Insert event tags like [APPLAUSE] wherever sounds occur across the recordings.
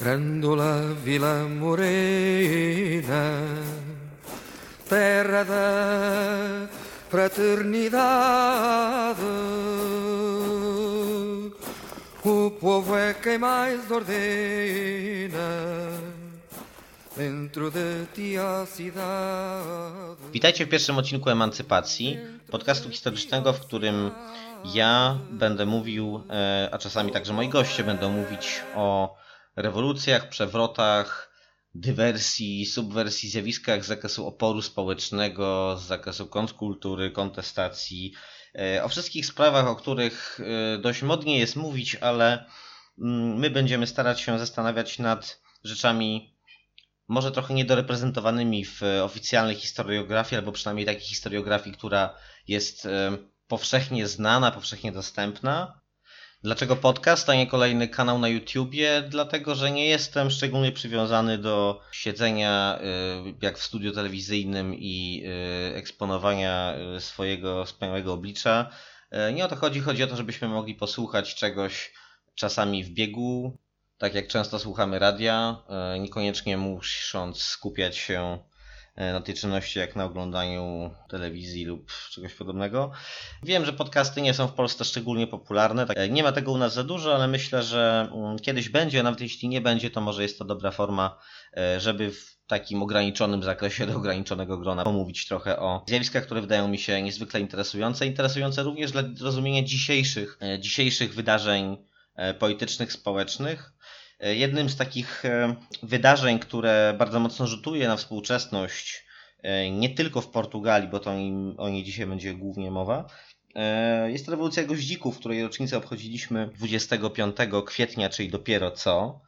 Grândola Vila Morena, terra da fraternidade. O povo é quem mais ordena dentro de ti a cidade. Witajcie w pierwszym odcinku Emancypacji, podcastu historycznego, w którym ja będę mówił, e, a czasami także moi goście będą mówić o rewolucjach, przewrotach, dywersji, subwersji, zjawiskach z zakresu oporu społecznego, z zakresu kontrkultury, kontestacji, e, o wszystkich sprawach, o których e, dość modnie jest mówić, ale mm, my będziemy starać się zastanawiać nad rzeczami może trochę niedoreprezentowanymi w oficjalnej historiografii, albo przynajmniej takiej historiografii, która jest e, powszechnie znana, powszechnie dostępna. Dlaczego podcast, a nie kolejny kanał na YouTubie? Dlatego, że nie jestem szczególnie przywiązany do siedzenia y, jak w studiu telewizyjnym i y, eksponowania y, swojego wspaniałego oblicza. Nie o to chodzi, chodzi o to, żebyśmy mogli posłuchać czegoś czasami w biegu, tak jak często słuchamy radia, niekoniecznie musząc skupiać się na tej czynności jak na oglądaniu telewizji lub czegoś podobnego. Wiem, że podcasty nie są w Polsce szczególnie popularne. Tak, e, nie ma tego u nas za dużo, ale myślę, że mm, kiedyś będzie, nawet jeśli nie będzie, to może jest to dobra forma, e, żeby w takim ograniczonym zakresie do ograniczonego grona pomówić trochę o zjawiskach, które wydają mi się niezwykle interesujące. Interesujące również dla zrozumienia dzisiejszych, dzisiejszych wydarzeń politycznych, społecznych. Jednym z takich e, wydarzeń, które bardzo mocno rzutuje na współczesność, e, nie tylko w Portugalii, bo to o niej dzisiaj będzie głównie mowa, e, jest rewolucja goździków, której rocznicę obchodziliśmy 25 kwietnia, czyli dopiero co.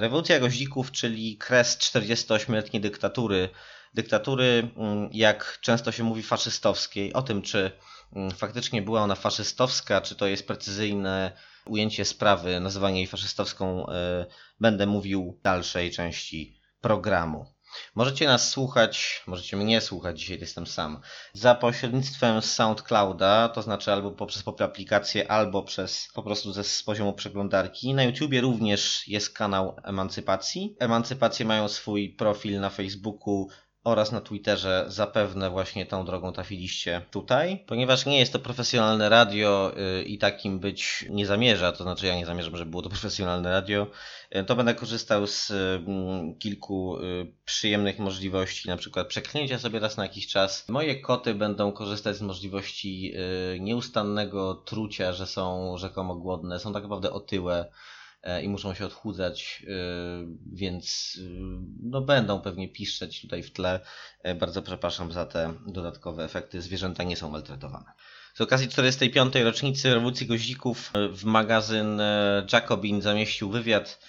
Rewolucja goździków, czyli kres 48-letniej dyktatury. Dyktatury, mm, jak często się mówi, faszystowskiej. O tym, czy mm, faktycznie była ona faszystowska, czy to jest precyzyjne ujęcie sprawy, nazywanie jej faszystowską, e, będę mówił w dalszej części programu. Możecie nas słuchać, możecie mnie słuchać, dzisiaj jestem sam, za pośrednictwem SoundClouda, to znaczy albo poprzez aplikację, albo przez po prostu ze, z poziomu przeglądarki. Na YouTubie również jest kanał Emancypacji. Emancypacje mają swój profil na Facebooku, oraz na Twitterze zapewne właśnie tą drogą trafiliście tutaj. Ponieważ nie jest to profesjonalne radio y, i takim być nie zamierza, to znaczy ja nie zamierzam, żeby było to profesjonalne radio, y, to będę korzystał z mm, kilku y, przyjemnych możliwości, na przykład przeklnięcia sobie raz na jakiś czas. Moje koty będą korzystać z możliwości nieustannego trucia, że są rzekomo głodne, są tak naprawdę otyłe i muszą się odchudzać, e, więc e, no będą pewnie piszczeć tutaj w tle. Bardzo przepraszam za te dodatkowe efekty. Zwierzęta nie są maltretowane. Z okazji 45. rocznicy rewolucji goździków w magazyn Jacobin zamieścił wywiad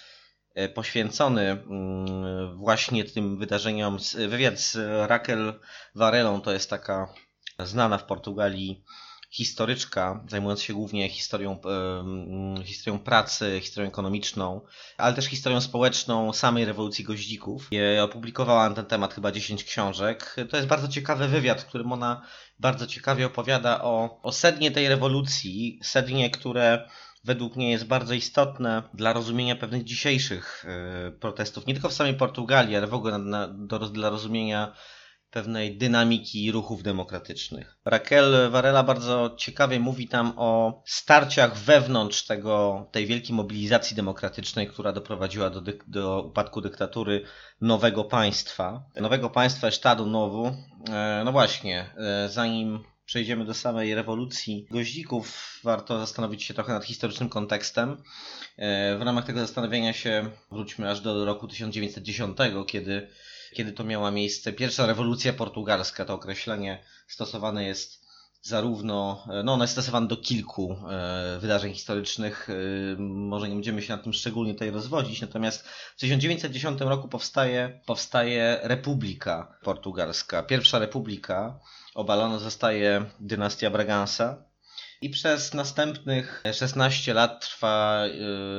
poświęcony mm, właśnie tym wydarzeniom, wywiad z Raquel Varelą, to jest taka znana w Portugalii historyczka, zajmująca się głównie historią, historią pracy, historią ekonomiczną, ale też historią społeczną samej rewolucji goździków. Opublikowała na ten temat chyba 10 książek. To jest bardzo ciekawy wywiad, w którym ona bardzo ciekawie opowiada o, o sednie tej rewolucji, sednie, które według mnie jest bardzo istotne dla rozumienia pewnych dzisiejszych e, protestów, nie tylko w samej Portugalii, ale w ogóle na, do, dla rozumienia pewnej dynamiki ruchów demokratycznych. Raquel Varela bardzo ciekawie mówi tam o starciach wewnątrz tego, tej wielkiej mobilizacji demokratycznej, która doprowadziła do, do upadku dyktatury nowego państwa. Nowego państwa Estado Nowu. E, no właśnie, e, zanim przejdziemy do samej rewolucji goździków, warto zastanowić się trochę nad historycznym kontekstem. E, w ramach tego zastanowienia się wróćmy aż do roku 1910, kiedy kiedy to miała miejsce pierwsza rewolucja portugalska. To określenie stosowane jest zarówno, no ono jest stosowane do kilku e, wydarzeń historycznych, e, może nie będziemy się nad tym szczególnie tutaj rozwodzić, natomiast w 1910 roku powstaje, powstaje Republika Portugalska. Pierwsza Republika, obalona zostaje dynastia Braganza, i przez następnych 16 lat trwa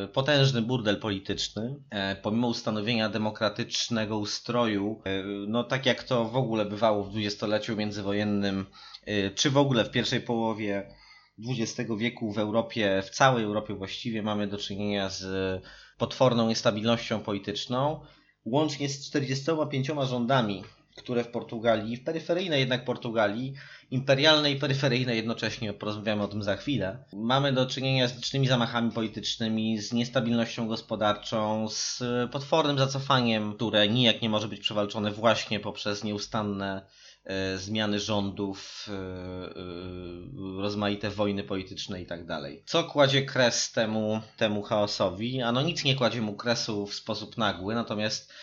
y, potężny burdel polityczny. E, pomimo ustanowienia demokratycznego ustroju, e, no tak jak to w ogóle bywało w dwudziestoleciu międzywojennym, y, czy w ogóle w pierwszej połowie XX wieku w Europie, w całej Europie właściwie mamy do czynienia z potworną niestabilnością polityczną, łącznie z 45 rządami, które w Portugalii, w peryferyjnej jednak Portugalii, imperialnej i peryferyjnej jednocześnie, porozmawiamy o tym za chwilę, mamy do czynienia z licznymi zamachami politycznymi, z niestabilnością gospodarczą, z potwornym zacofaniem, które nijak nie może być przewalczone właśnie poprzez nieustanne E, zmiany rządów, e, e, rozmaite wojny polityczne i tak dalej. Co kładzie kres temu, temu chaosowi? Ano nic nie kładzie mu kresu w sposób nagły, natomiast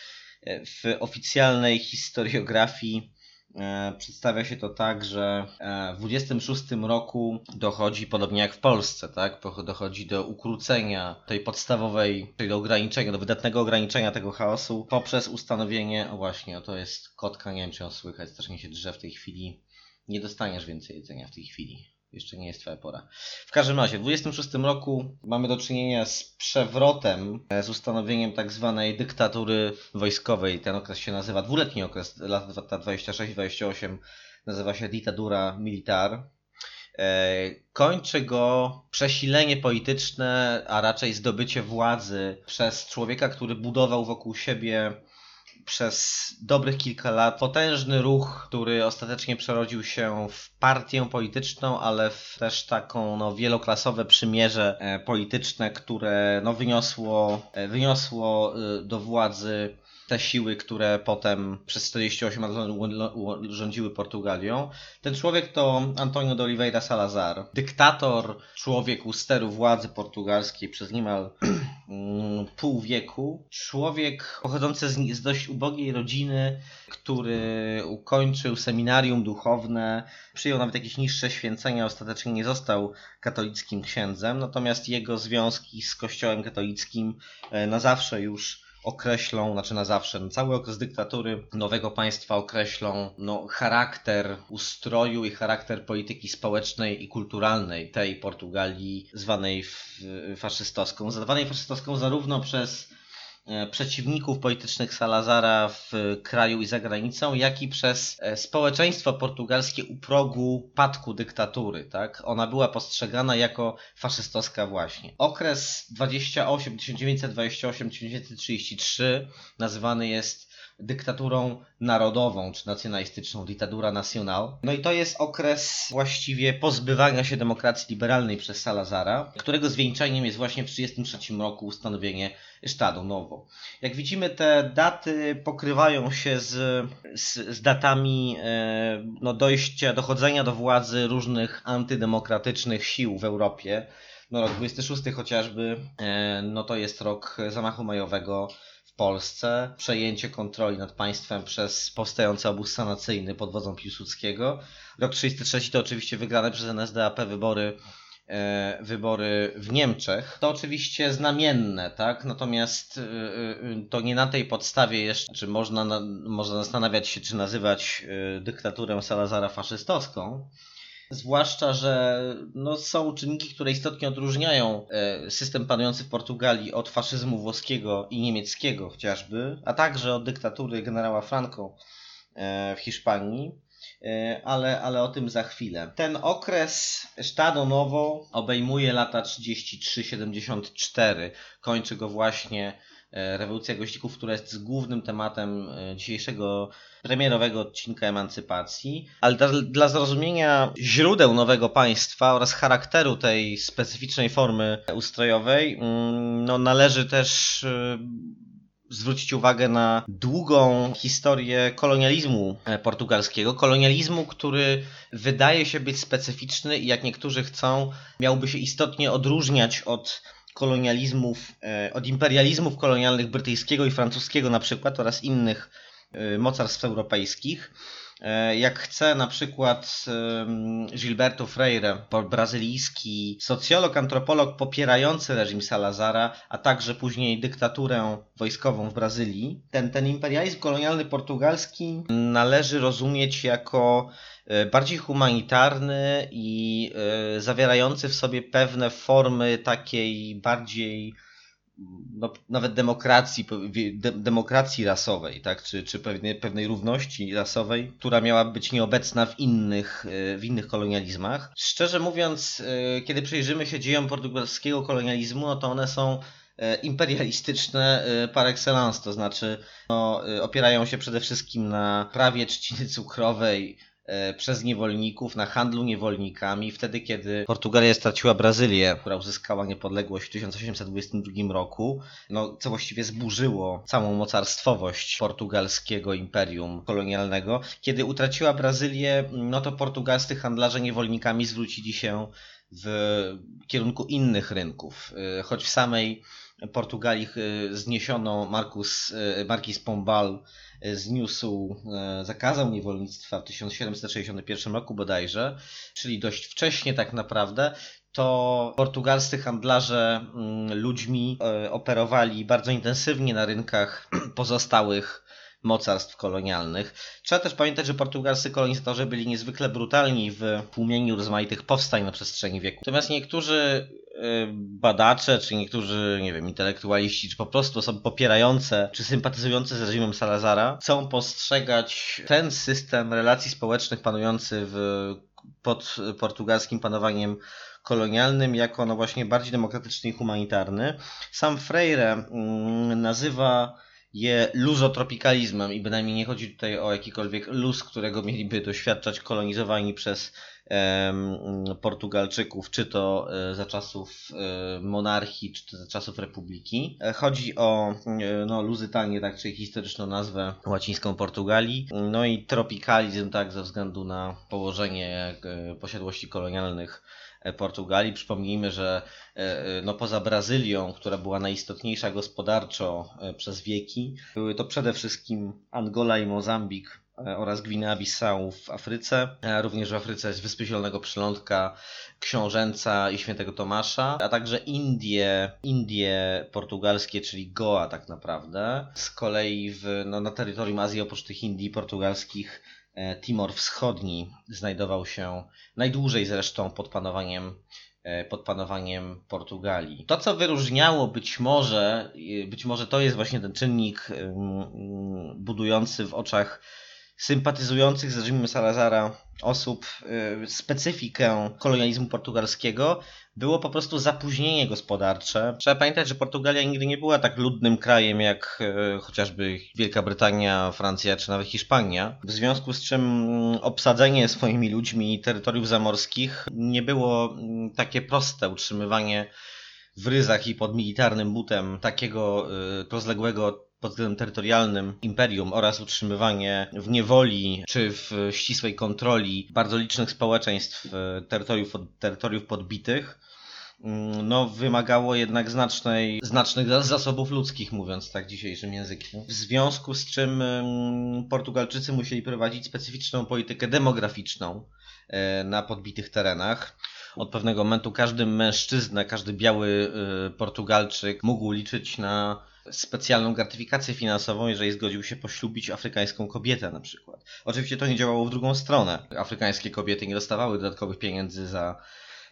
w oficjalnej historiografii E, przedstawia się to tak, że e, w 26 roku dochodzi, podobnie jak w Polsce, tak, dochodzi do ukrócenia tej podstawowej, czyli do ograniczenia, do wydatnego ograniczenia tego chaosu poprzez ustanowienie, o właśnie, to jest kotka, nie wiem czy ją słychać, strasznie się drze w tej chwili, nie dostaniesz więcej jedzenia w tej chwili. Jeszcze nie jest twoja pora. W każdym razie, w 26 roku mamy do czynienia z przewrotem, e, z ustanowieniem tak zwanej dyktatury wojskowej. Ten okres się nazywa, dwuletni okres, lata 26-28, nazywa się ditadura militar. E, kończy go przesilenie polityczne, a raczej zdobycie władzy przez człowieka, który budował wokół siebie przez dobrych kilka lat. Potężny ruch, który ostatecznie przerodził się w partię polityczną, ale w też taką no, wieloklasowe przymierze e, polityczne, które no, wyniosło, e, wyniosło e, do władzy te siły, które potem przez 48 lat rządziły Portugalią. Ten człowiek to Antonio de Oliveira Salazar, dyktator, człowiek u steru władzy portugalskiej przez niemal [CLEARS THROAT] mm, pół wieku. Człowiek pochodzący z, z dość ubogiej rodziny, który ukończył seminarium duchowne, przyjął nawet jakieś niższe święcenia, ostatecznie nie został katolickim księdzem, natomiast jego związki z kościołem katolickim e, na zawsze już określą, znaczy na zawsze, no cały okres dyktatury nowego państwa określą no, charakter ustroju i charakter polityki społecznej i kulturalnej tej Portugalii zwanej faszystowską. Zwanej faszystowską zarówno przez przeciwników politycznych Salazara w kraju i za granicą, jak i przez e, społeczeństwo portugalskie u progu padku dyktatury. Tak? Ona była postrzegana jako faszystowska właśnie. Okres 28, 1928-1933 nazywany jest dyktaturą narodową czy nacjonalistyczną, diktatura nacional. No i to jest okres właściwie pozbywania się demokracji liberalnej przez Salazara, którego zwieńczeniem jest właśnie w 1933 roku ustanowienie Estado Novo. Jak widzimy, te daty pokrywają się z, z, z datami e, no, dojścia, dochodzenia do władzy różnych antydemokratycznych sił w Europie. No, rok 26 chociażby, e, no to jest rok zamachu majowego Polsce, przejęcie kontroli nad państwem przez powstający obóz sanacyjny pod wodzą Piłsudskiego. Rok 1933 to oczywiście wygrane przez NSDAP wybory e, wybory w Niemczech. To oczywiście znamienne, tak? Natomiast e, e, to nie na tej podstawie jeszcze, czy można, można zastanawiać się, czy nazywać dyktaturę Salazara faszystowską. Zwłaszcza, że no, są czynniki, które istotnie odróżniają e, system panujący w Portugalii od faszyzmu włoskiego i niemieckiego chociażby, a także od dyktatury generała Franco e, w Hiszpanii. E, ale, ale o tym za chwilę. Ten okres Estado Novo obejmuje lata 33-74. Kończy go właśnie rewolucja goździków, która jest głównym tematem dzisiejszego premierowego odcinka Emancypacji, ale dla, dla zrozumienia źródeł nowego państwa oraz charakteru tej specyficznej formy ustrojowej, mm, no, należy też y, zwrócić uwagę na długą historię kolonializmu e, portugalskiego. Kolonializmu, który wydaje się być specyficzny i jak niektórzy chcą, miałby się istotnie odróżniać od kolonializmów, e, od imperializmów kolonialnych brytyjskiego i francuskiego na przykład oraz innych mocarstw europejskich. E, jak chce na przykład Gilberto Freire, brazylijski socjolog, antropolog popierający reżim Salazara, a także później dyktaturę wojskową w Brazylii, ten, ten imperializm kolonialny portugalski należy rozumieć jako e, bardziej humanitarny i e, zawierający w sobie pewne formy takiej bardziej no, nawet demokracji, de, demokracji rasowej, tak? czy, czy pewnej, pewnej równości rasowej, która miała być nieobecna w innych, e, w innych kolonializmach. Szczerze mówiąc, e, kiedy przyjrzymy się dziejom portugalskiego kolonializmu, no to one są e, imperialistyczne par excellence, to znaczy no, opierają się przede wszystkim na prawie trzciny cukrowej, przez niewolników na handlu niewolnikami, wtedy kiedy Portugalia straciła Brazylię, która uzyskała niepodległość w 1822 roku, no, co właściwie zburzyło całą mocarstwowość portugalskiego imperium kolonialnego. Kiedy utraciła Brazylię, no to portugalscy handlarze niewolnikami zwrócili się w kierunku innych rynków, e, choć w samej Portugalii e, zniesiono Marcus, Marquis Pombal zniósł, e, zakazał niewolnictwa w 1761 roku bodajże, czyli dość wcześnie tak naprawdę, to portugalscy handlarze mm, ludźmi operowali bardzo intensywnie na rynkach [CLEARS THROAT] pozostałych mocarstw kolonialnych. Trzeba też pamiętać, że portugalscy kolonizatorzy byli niezwykle brutalni w tłumieniu rozmaitych powstań na przestrzeni wieku. Natomiast niektórzy y, badacze, czy niektórzy, nie wiem, intelektualiści, czy po prostu osoby popierające, czy sympatyzujące z reżimem Salazara, chcą postrzegać ten system relacji społecznych panujący w, pod portugalskim panowaniem kolonialnym jako no właśnie bardziej demokratyczny i humanitarny. Sam Freire mm, nazywa je luzotropikalizmem i bynajmniej nie chodzi tutaj o jakikolwiek luz, którego mieliby doświadczać kolonizowani przez Portugalczyków, czy to e, za czasów e, monarchii, czy to za czasów republiki. E, chodzi o no, luzytanię, tak, czyli historyczną nazwę łacińską Portugalii. No i tropikalizm, tak, ze względu na położenie posiadłości kolonialnych Portugalii. Przypomnijmy, że no, poza Brazylią, która była najistotniejsza gospodarczo przez wieki, były to przede wszystkim Angola i Mozambik, E, oraz Gwinea-Bissau w Afryce. E, również w Afryce jest Wyspy Zielonego Przylądka, Książęca i Świętego Tomasza, a także Indie, Indie portugalskie, czyli Goa tak naprawdę. Z kolei w, no, na terytorium Azji oprócz tych Indii portugalskich e, Timor Wschodni znajdował się najdłużej zresztą pod panowaniem pod panowaniem Portugalii. To, co wyróżniało być może, być może to jest właśnie ten czynnik budujący w oczach sympatyzujących z reżimem Salazara osób y, specyfikę kolonializmu portugalskiego było po prostu zapóźnienie gospodarcze. Trzeba pamiętać, że Portugalia nigdy nie była tak ludnym krajem jak y, chociażby Wielka Brytania, Francja czy nawet Hiszpania. W związku z czym mm, obsadzenie swoimi ludźmi terytoriów zamorskich nie było mm, takie proste. Utrzymywanie w ryzach i pod militarnym butem takiego y, rozległego pod względem terytorialnym imperium oraz utrzymywanie w niewoli czy w ścisłej kontroli bardzo licznych społeczeństw e, terytoriów, terytoriów podbitych mm, no, wymagało jednak znacznej, znacznych zasobów ludzkich, mówiąc tak dzisiejszym językiem. W związku z czym mm, Portugalczycy musieli prowadzić specyficzną politykę demograficzną e, na podbitych terenach. Od pewnego momentu każdy mężczyzna, każdy biały e, Portugalczyk mógł liczyć na specjalną gratyfikację finansową, jeżeli zgodził się poślubić afrykańską kobietę na przykład. Oczywiście to nie działało w drugą stronę. Afrykańskie kobiety nie dostawały dodatkowych pieniędzy za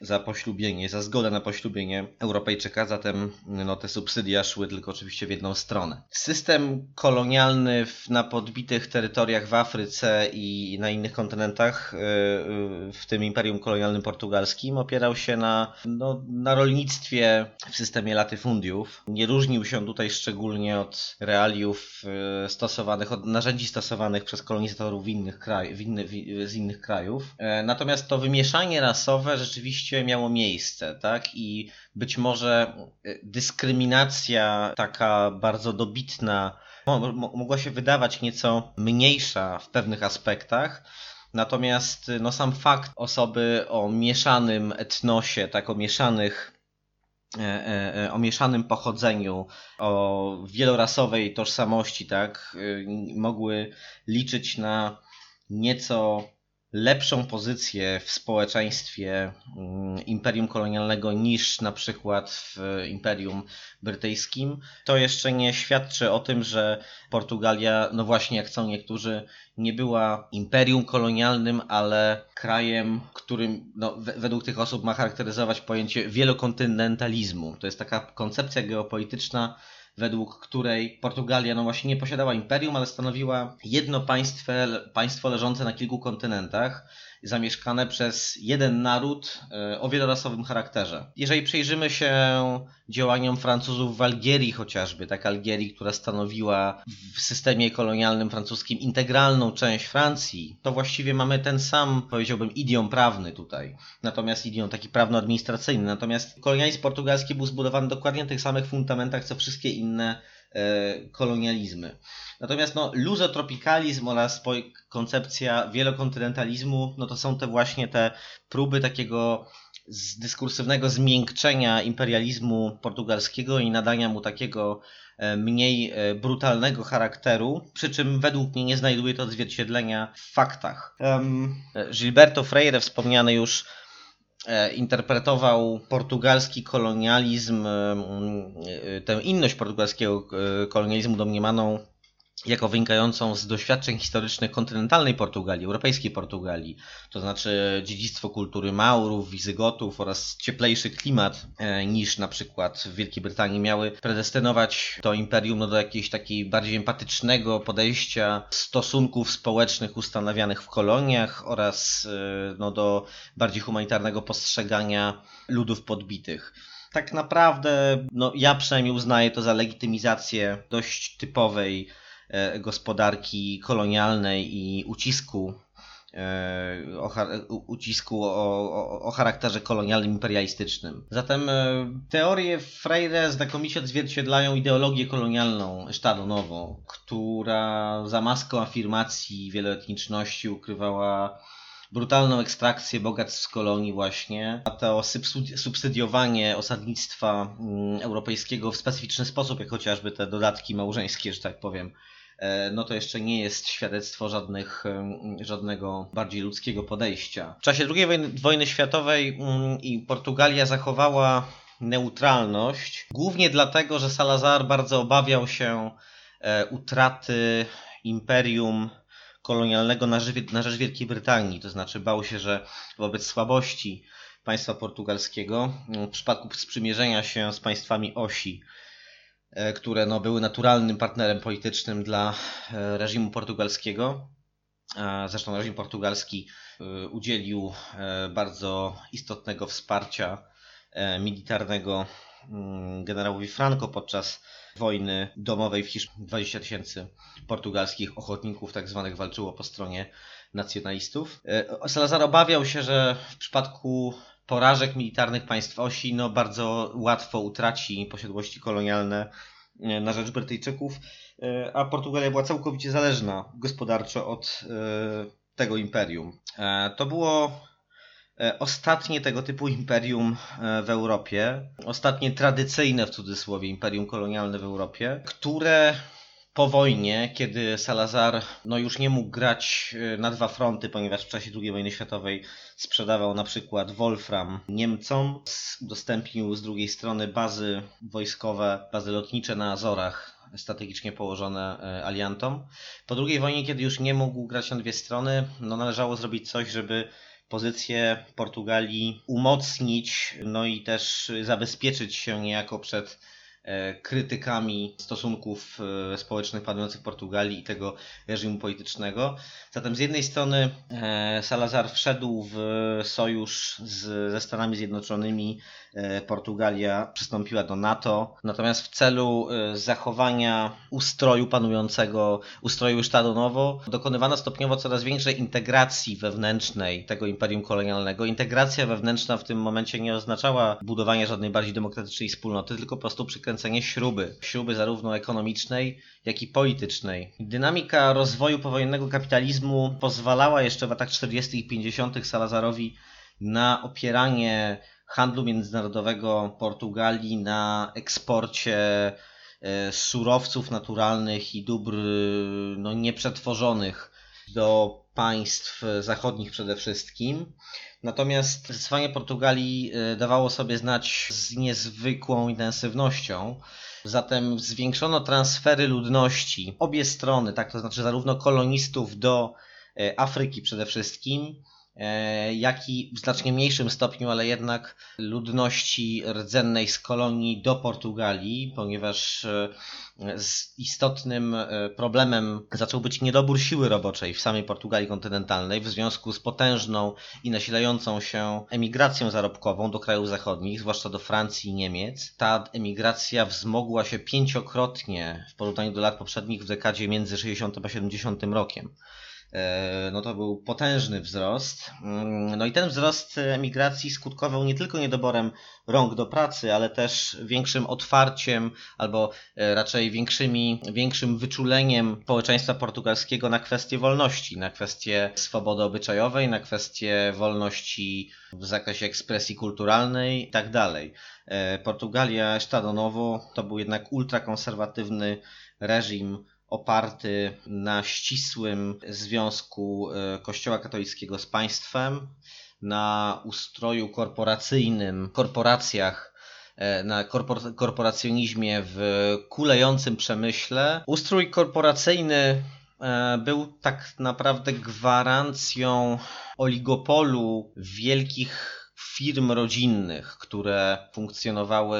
za poślubienie, za zgodę na poślubienie Europejczyka, zatem no, te subsydia szły tylko oczywiście w jedną stronę. System kolonialny w, na podbitych terytoriach w Afryce i na innych kontynentach, y, y, w tym Imperium Kolonialnym Portugalskim, opierał się na, no, na rolnictwie w systemie latyfundiów. Nie różnił się tutaj szczególnie od realiów y, stosowanych, od narzędzi stosowanych przez kolonizatorów innych kraj, inny, z innych krajów. E, natomiast to wymieszanie rasowe rzeczywiście rzeczywiście miało miejsce, tak? I być może e, dyskryminacja taka bardzo dobitna mogła się wydawać nieco mniejsza w pewnych aspektach. Natomiast no, sam fakt osoby o mieszanym etnosie, tak o mieszanych e, e, o mieszanym pochodzeniu, o wielorasowej tożsamości, tak, mogły liczyć na nieco lepszą pozycję w społeczeństwie mm, imperium kolonialnego niż na przykład w imperium brytyjskim, to jeszcze nie świadczy o tym, że Portugalia, no właśnie jak chcą niektórzy, nie była imperium kolonialnym, ale krajem, którym no, według tych osób ma charakteryzować pojęcie wielokontynentalizmu. To jest taka koncepcja geopolityczna, według której Portugalia no właśnie nie posiadała imperium, ale stanowiła jedno państwo, państwo leżące na kilku kontynentach zamieszkane przez jeden naród e, o wielorasowym charakterze. Jeżeli przyjrzymy się działaniom Francuzów w Algierii chociażby, tak Algierii, która stanowiła w systemie kolonialnym francuskim integralną część Francji, to właściwie mamy ten sam, powiedziałbym, idiom prawny tutaj. Natomiast idiom taki prawno-administracyjny. Natomiast kolonializm portugalski był zbudowany dokładnie na tych samych fundamentach, co wszystkie inne kolonializmy. Natomiast no, luzotropikalizm oraz koncepcja wielokontynentalizmu, no to są te właśnie te próby takiego z dyskursywnego zmiękczenia imperializmu portugalskiego i nadania mu takiego e, mniej e, brutalnego charakteru, przy czym według mnie nie znajduje to odzwierciedlenia w faktach. Um, Gilberto Freire, wspomniany już e, interpretował portugalski kolonializm, tę inność portugalskiego kolonializmu domniemaną jako wynikającą z doświadczeń historycznych kontynentalnej Portugalii, europejskiej Portugalii, to znaczy dziedzictwo kultury Maurów, Wizygotów oraz cieplejszy klimat e, niż na przykład w Wielkiej Brytanii miały predestynować to imperium no, do jakiegoś takiego bardziej empatycznego podejścia stosunków społecznych ustanawianych w koloniach oraz e, no, do bardziej humanitarnego postrzegania ludów podbitych. Tak naprawdę, no ja przynajmniej uznaję to za legitymizację dość typowej gospodarki kolonialnej i ucisku e, o, ucisku o, o, o, charakterze kolonialnym, imperialistycznym. Zatem e, teorie Freire znakomicie odzwierciedlają ideologię kolonialną Estadonową, która za maską afirmacji wieloetniczności ukrywała brutalną ekstrakcję bogactw z kolonii właśnie, a to subsydiowanie osadnictwa mm, europejskiego w specyficzny sposób, jak chociażby te dodatki małżeńskie, że tak powiem, E, no to jeszcze nie jest świadectwo żadnych, żadnego bardziej ludzkiego podejścia. W czasie II wojny, światowej mm, i Portugalia zachowała neutralność, głównie dlatego, że Salazar bardzo obawiał się e, utraty imperium kolonialnego na rzecz, na rzecz Wielkiej Brytanii, to znaczy bał się, że wobec słabości państwa portugalskiego, w przypadku sprzymierzenia się z państwami osi, E, które no, były naturalnym partnerem politycznym dla e, reżimu portugalskiego. Zresztą reżim portugalski e, udzielił bardzo istotnego wsparcia militarnego mm, generałowi Franco podczas wojny domowej w Hiszpanii. 20 tysięcy portugalskich ochotników tak zwanych walczyło po stronie nacjonalistów. Salazar obawiał się, że w przypadku porażek militarnych państw osi no, bardzo łatwo utraci posiadłości kolonialne e, na rzecz Brytyjczyków, e, a Portugalia była całkowicie zależna gospodarczo od e, tego imperium. To było ostatnie tego typu imperium w Europie, ostatnie tradycyjne w cudzysłowie imperium kolonialne w Europie, które po wojnie, kiedy Salazar no już nie mógł grać e, na dwa fronty, ponieważ w czasie II wojny światowej sprzedawał na przykład Wolfram Niemcom, udostępnił z drugiej strony bazy wojskowe, bazy lotnicze na Azorach, strategicznie położone e, aliantom. Po II wojnie, kiedy już nie mógł grać na dwie strony, no należało zrobić coś, żeby pozycję Portugalii umocnić, no i też zabezpieczyć się niejako przed E, krytykami stosunków e, społecznych panujących w Portugalii i tego reżimu politycznego. Zatem z jednej strony e, Salazar wszedł w sojusz z, ze Stanami Zjednoczonymi, Portugalia przystąpiła do NATO, natomiast w celu zachowania ustroju panującego, ustroju Nowo, dokonywano stopniowo coraz większej integracji wewnętrznej tego imperium kolonialnego. Integracja wewnętrzna w tym momencie nie oznaczała budowania żadnej bardziej demokratycznej wspólnoty, tylko po prostu przykręcenia kręcenie śruby. Śruby zarówno ekonomicznej, jak i politycznej. Dynamika rozwoju powojennego kapitalizmu pozwalała jeszcze w latach 40. i 50. Salazarowi na opieranie handlu międzynarodowego Portugalii na eksporcie e, surowców naturalnych i dóbr no, nieprzetworzonych do państw zachodnich przede wszystkim. Natomiast zdecydowanie Portugalii e, dawało sobie znać z niezwykłą intensywnością. Zatem zwiększono transfery ludności, obie strony, tak to znaczy zarówno kolonistów do e, Afryki przede wszystkim, jak i w znacznie mniejszym stopniu, ale jednak ludności rdzennej z kolonii do Portugalii, ponieważ e, istotnym e, problemem zaczął być niedobór siły roboczej w samej Portugalii kontynentalnej w związku z potężną i nasilającą się emigracją zarobkową do krajów zachodnich, zwłaszcza do Francji i Niemiec. Ta emigracja wzmogła się pięciokrotnie w porównaniu do lat poprzednich w dekadzie między 60 a 70 rokiem. E, no to był potężny wzrost. Mm, no i ten wzrost emigracji skutkował nie tylko niedoborem rąk do pracy, ale też większym otwarciem albo e, raczej większymi, większym wyczuleniem społeczeństwa portugalskiego na kwestie wolności, na kwestie swobody obyczajowej, na kwestie wolności w zakresie ekspresji kulturalnej i tak. E, Portugalia, Estado Novo to był jednak ultrakonserwatywny reżim oparty na ścisłym związku e, Kościoła katolickiego z państwem, na ustroju korporacyjnym, korporacjach, e, na korpor korporacjonizmie w kulejącym przemyśle. Ustrój korporacyjny e, był tak naprawdę gwarancją oligopolu wielkich firm rodzinnych, które funkcjonowały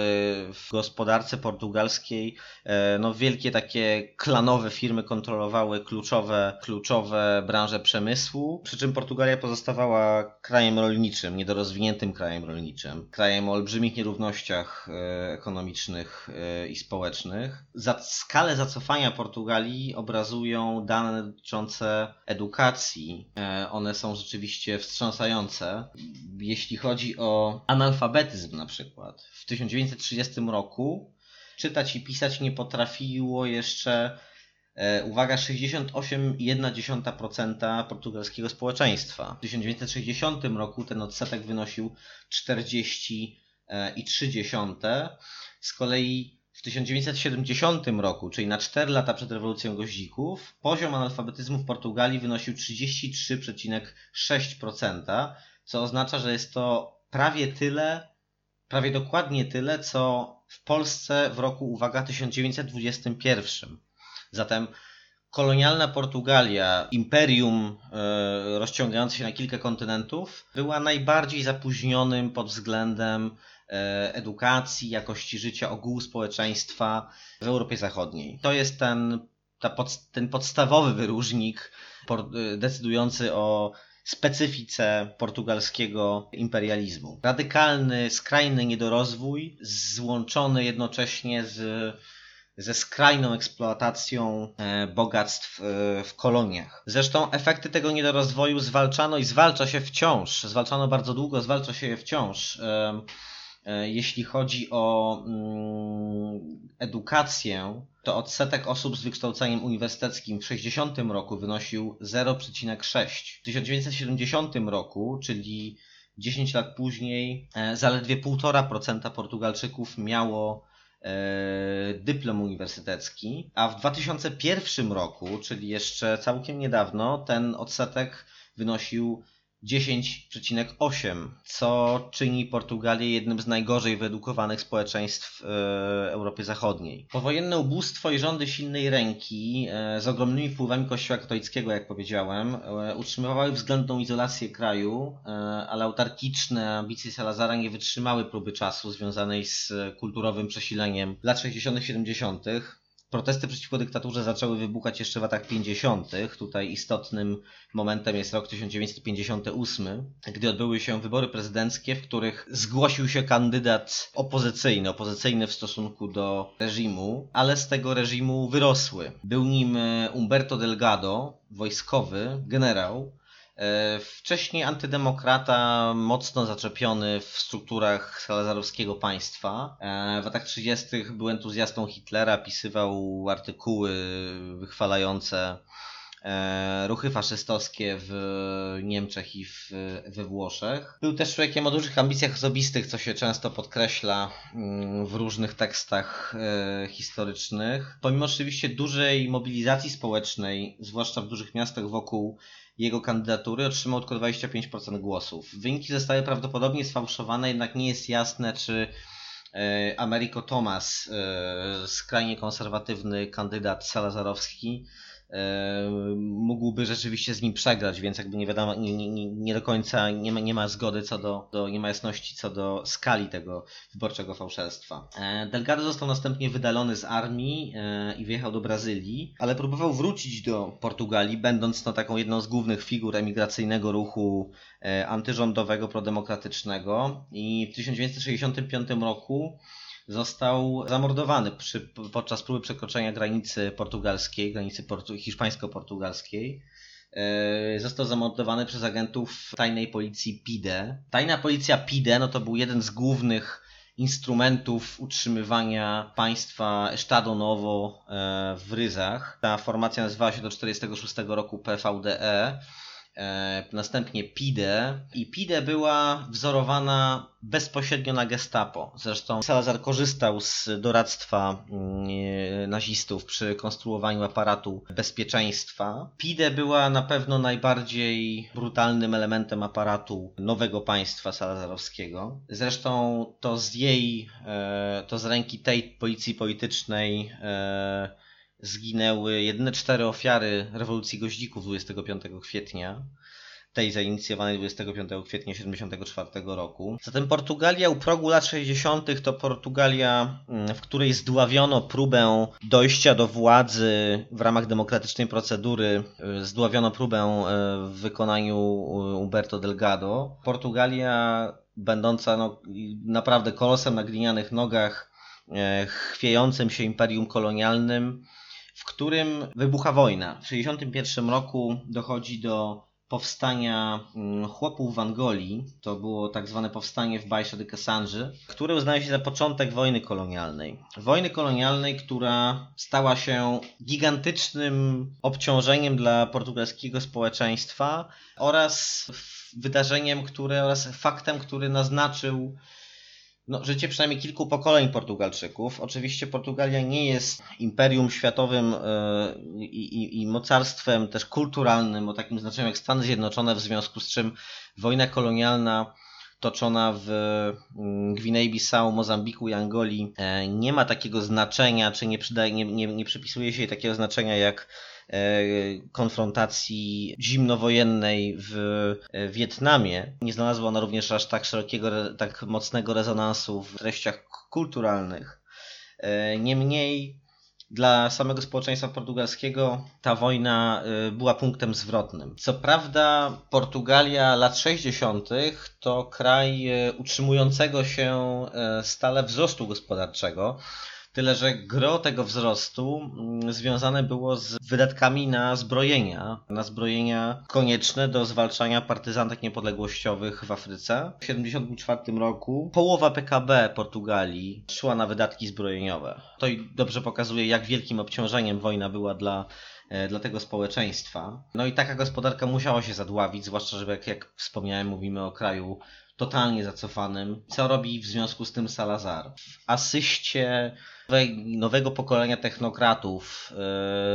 w gospodarce portugalskiej. E, no, wielkie takie klanowe firmy kontrolowały kluczowe, kluczowe branże przemysłu, przy czym Portugalia pozostawała krajem rolniczym, niedorozwiniętym krajem rolniczym, krajem o olbrzymich nierównościach e, ekonomicznych e, i społecznych. Za skalę zacofania Portugalii obrazują dane dotyczące edukacji. One są rzeczywiście wstrząsające. Jeśli chodzi chodzi o analfabetyzm na przykład, w 1930 roku czytać i pisać nie potrafiło jeszcze, e, uwaga, 68,1% portugalskiego społeczeństwa. W 1960 roku ten odsetek wynosił 40,3%. Z kolei w 1970 roku, czyli na 4 lata przed rewolucją goździków, poziom analfabetyzmu w Portugalii wynosił 33,6%, co oznacza, że jest to prawie tyle, prawie dokładnie tyle, co w Polsce w roku, uwaga, 1921. Zatem kolonialna Portugalia, imperium e, rozciągające się na kilka kontynentów, była najbardziej zapóźnionym pod względem e, edukacji, jakości życia ogółu społeczeństwa w Europie Zachodniej. To jest ten, pod, ten podstawowy wyróżnik e, decydujący o specyfice portugalskiego imperializmu. Radykalny, skrajny niedorozwój, złączony jednocześnie z ze skrajną eksploatacją e, bogactw e, w koloniach. Zresztą efekty tego niedorozwoju zwalczano i zwalcza się wciąż. Zwalczano bardzo długo, zwalcza się je wciąż. E, jeśli chodzi o mm, edukację, to odsetek osób z wykształceniem uniwersyteckim w 60 roku wynosił 0,6. W 1970 roku, czyli 10 lat później, e, zaledwie 1,5% Portugalczyków miało e, dyplom uniwersytecki, a w 2001 roku, czyli jeszcze całkiem niedawno, ten odsetek wynosił 10,8, co czyni Portugalię jednym z najgorzej wyedukowanych społeczeństw w e, Europie Zachodniej. Powojenne ubóstwo i rządy silnej ręki e, z ogromnymi wpływami Kościoła katolickiego, jak powiedziałem, e, utrzymywały względną izolację kraju, ale autarkiczne ambicje Salazara nie wytrzymały próby czasu związanej z kulturowym przesileniem lat 60. 70. Protesty przeciwko dyktaturze zaczęły wybuchać jeszcze w latach 50. Tutaj istotnym momentem jest rok 1958, gdy odbyły się wybory prezydenckie, w których zgłosił się kandydat opozycyjny, opozycyjny w stosunku do reżimu, ale z tego reżimu wyrosły. Był nim Umberto Delgado, wojskowy, generał, wcześniej antydemokrata, mocno zaczepiony w strukturach salazarowskiego państwa. E, w latach 30. był entuzjastą Hitlera, pisywał artykuły wychwalające e, ruchy faszystowskie w Niemczech i w, we Włoszech. Był też człowiekiem o dużych ambicjach osobistych, co się często podkreśla mm, w różnych tekstach e, historycznych. Pomimo oczywiście dużej mobilizacji społecznej, zwłaszcza w dużych miastach wokół jego kandydatury, otrzymał tylko 25% głosów. Wyniki zostały prawdopodobnie sfałszowane, jednak nie jest jasne, czy e, Americo Thomas, e, skrajnie konserwatywny kandydat salazarowski, mógłby rzeczywiście z nim przegrać, więc jakby nie wiadomo, nie, nie, nie do końca nie ma, nie ma zgody co do, do, nie ma jasności co do skali tego wyborczego fałszerstwa. Delgado został następnie wydalony z armii i wyjechał do Brazylii, ale próbował wrócić do Portugalii, będąc no, taką jedną z głównych figur emigracyjnego ruchu antyrządowego, prodemokratycznego i w 1965 roku został zamordowany przy, podczas próby przekroczenia granicy portugalskiej, granicy portu, hiszpańsko-portugalskiej. E, został zamordowany przez agentów tajnej policji PIDE. Tajna policja PIDE no to był jeden z głównych instrumentów utrzymywania państwa Estado Novo e, w Ryzach. Ta formacja nazywała się do 1946 roku PVDE następnie PIDE i PIDE była wzorowana bezpośrednio na gestapo. Zresztą Salazar korzystał z doradztwa mm, nazistów przy konstruowaniu aparatu bezpieczeństwa. PIDE była na pewno najbardziej brutalnym elementem aparatu nowego państwa salazarowskiego. Zresztą to z jej, e, to z ręki tej policji politycznej e, zginęły jedyne cztery ofiary rewolucji goździków 25 kwietnia, tej zainicjowanej 25 kwietnia 1974 roku. Zatem Portugalia u progu lat 60. to Portugalia, mm, w której zdławiono próbę dojścia do władzy w ramach demokratycznej procedury, y, zdławiono próbę y, w wykonaniu Humberto Delgado. Portugalia będąca no, naprawdę kolosem na glinianych nogach, y, chwiejącym się imperium kolonialnym, w którym wybucha wojna. W 1961 roku dochodzi do powstania mm, chłopów w Angolii, to było tak zwane powstanie w Baixa de Cassange, które uznaje się za początek wojny kolonialnej. Wojny kolonialnej, która stała się gigantycznym obciążeniem dla portugalskiego społeczeństwa oraz wydarzeniem, które oraz faktem, który naznaczył no, życie przynajmniej kilku pokoleń Portugalczyków. Oczywiście Portugalia nie jest imperium światowym yy, i, i, mocarstwem też kulturalnym o takim znaczeniu jak Stany Zjednoczone, w związku z czym wojna kolonialna toczona w mm, Gwinei-Bissau, Mozambiku i Angolii e, nie ma takiego znaczenia, czy nie, nie, nie, nie przypisuje się jej takiego znaczenia jak E, konfrontacji zimnowojennej w e, Wietnamie. Nie znalazła ona również aż tak szerokiego, tak mocnego rezonansu w treściach kulturalnych. E, niemniej dla samego społeczeństwa portugalskiego ta wojna była punktem zwrotnym. Co prawda, Portugalia lat 60. to kraj utrzymującego się stale wzrostu gospodarczego. Tyle, że gro tego wzrostu mm, związane było z wydatkami na zbrojenia, na zbrojenia konieczne do zwalczania partyzantek niepodległościowych w Afryce. W 1974 roku połowa PKB Portugalii szła na wydatki zbrojeniowe. To dobrze pokazuje, jak wielkim obciążeniem wojna była dla e, dla tego społeczeństwa. No i taka gospodarka musiała się zadławić, zwłaszcza, że jak, jak wspomniałem, mówimy o kraju totalnie zacofanym. Co robi w związku z tym Salazar? W asyście nowego pokolenia technokratów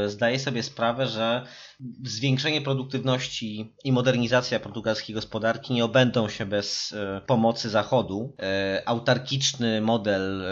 e, zdaje sobie sprawę, że zwiększenie produktywności i modernizacja portugalskiej gospodarki nie obędą się bez e, pomocy Zachodu. E, autarkiczny model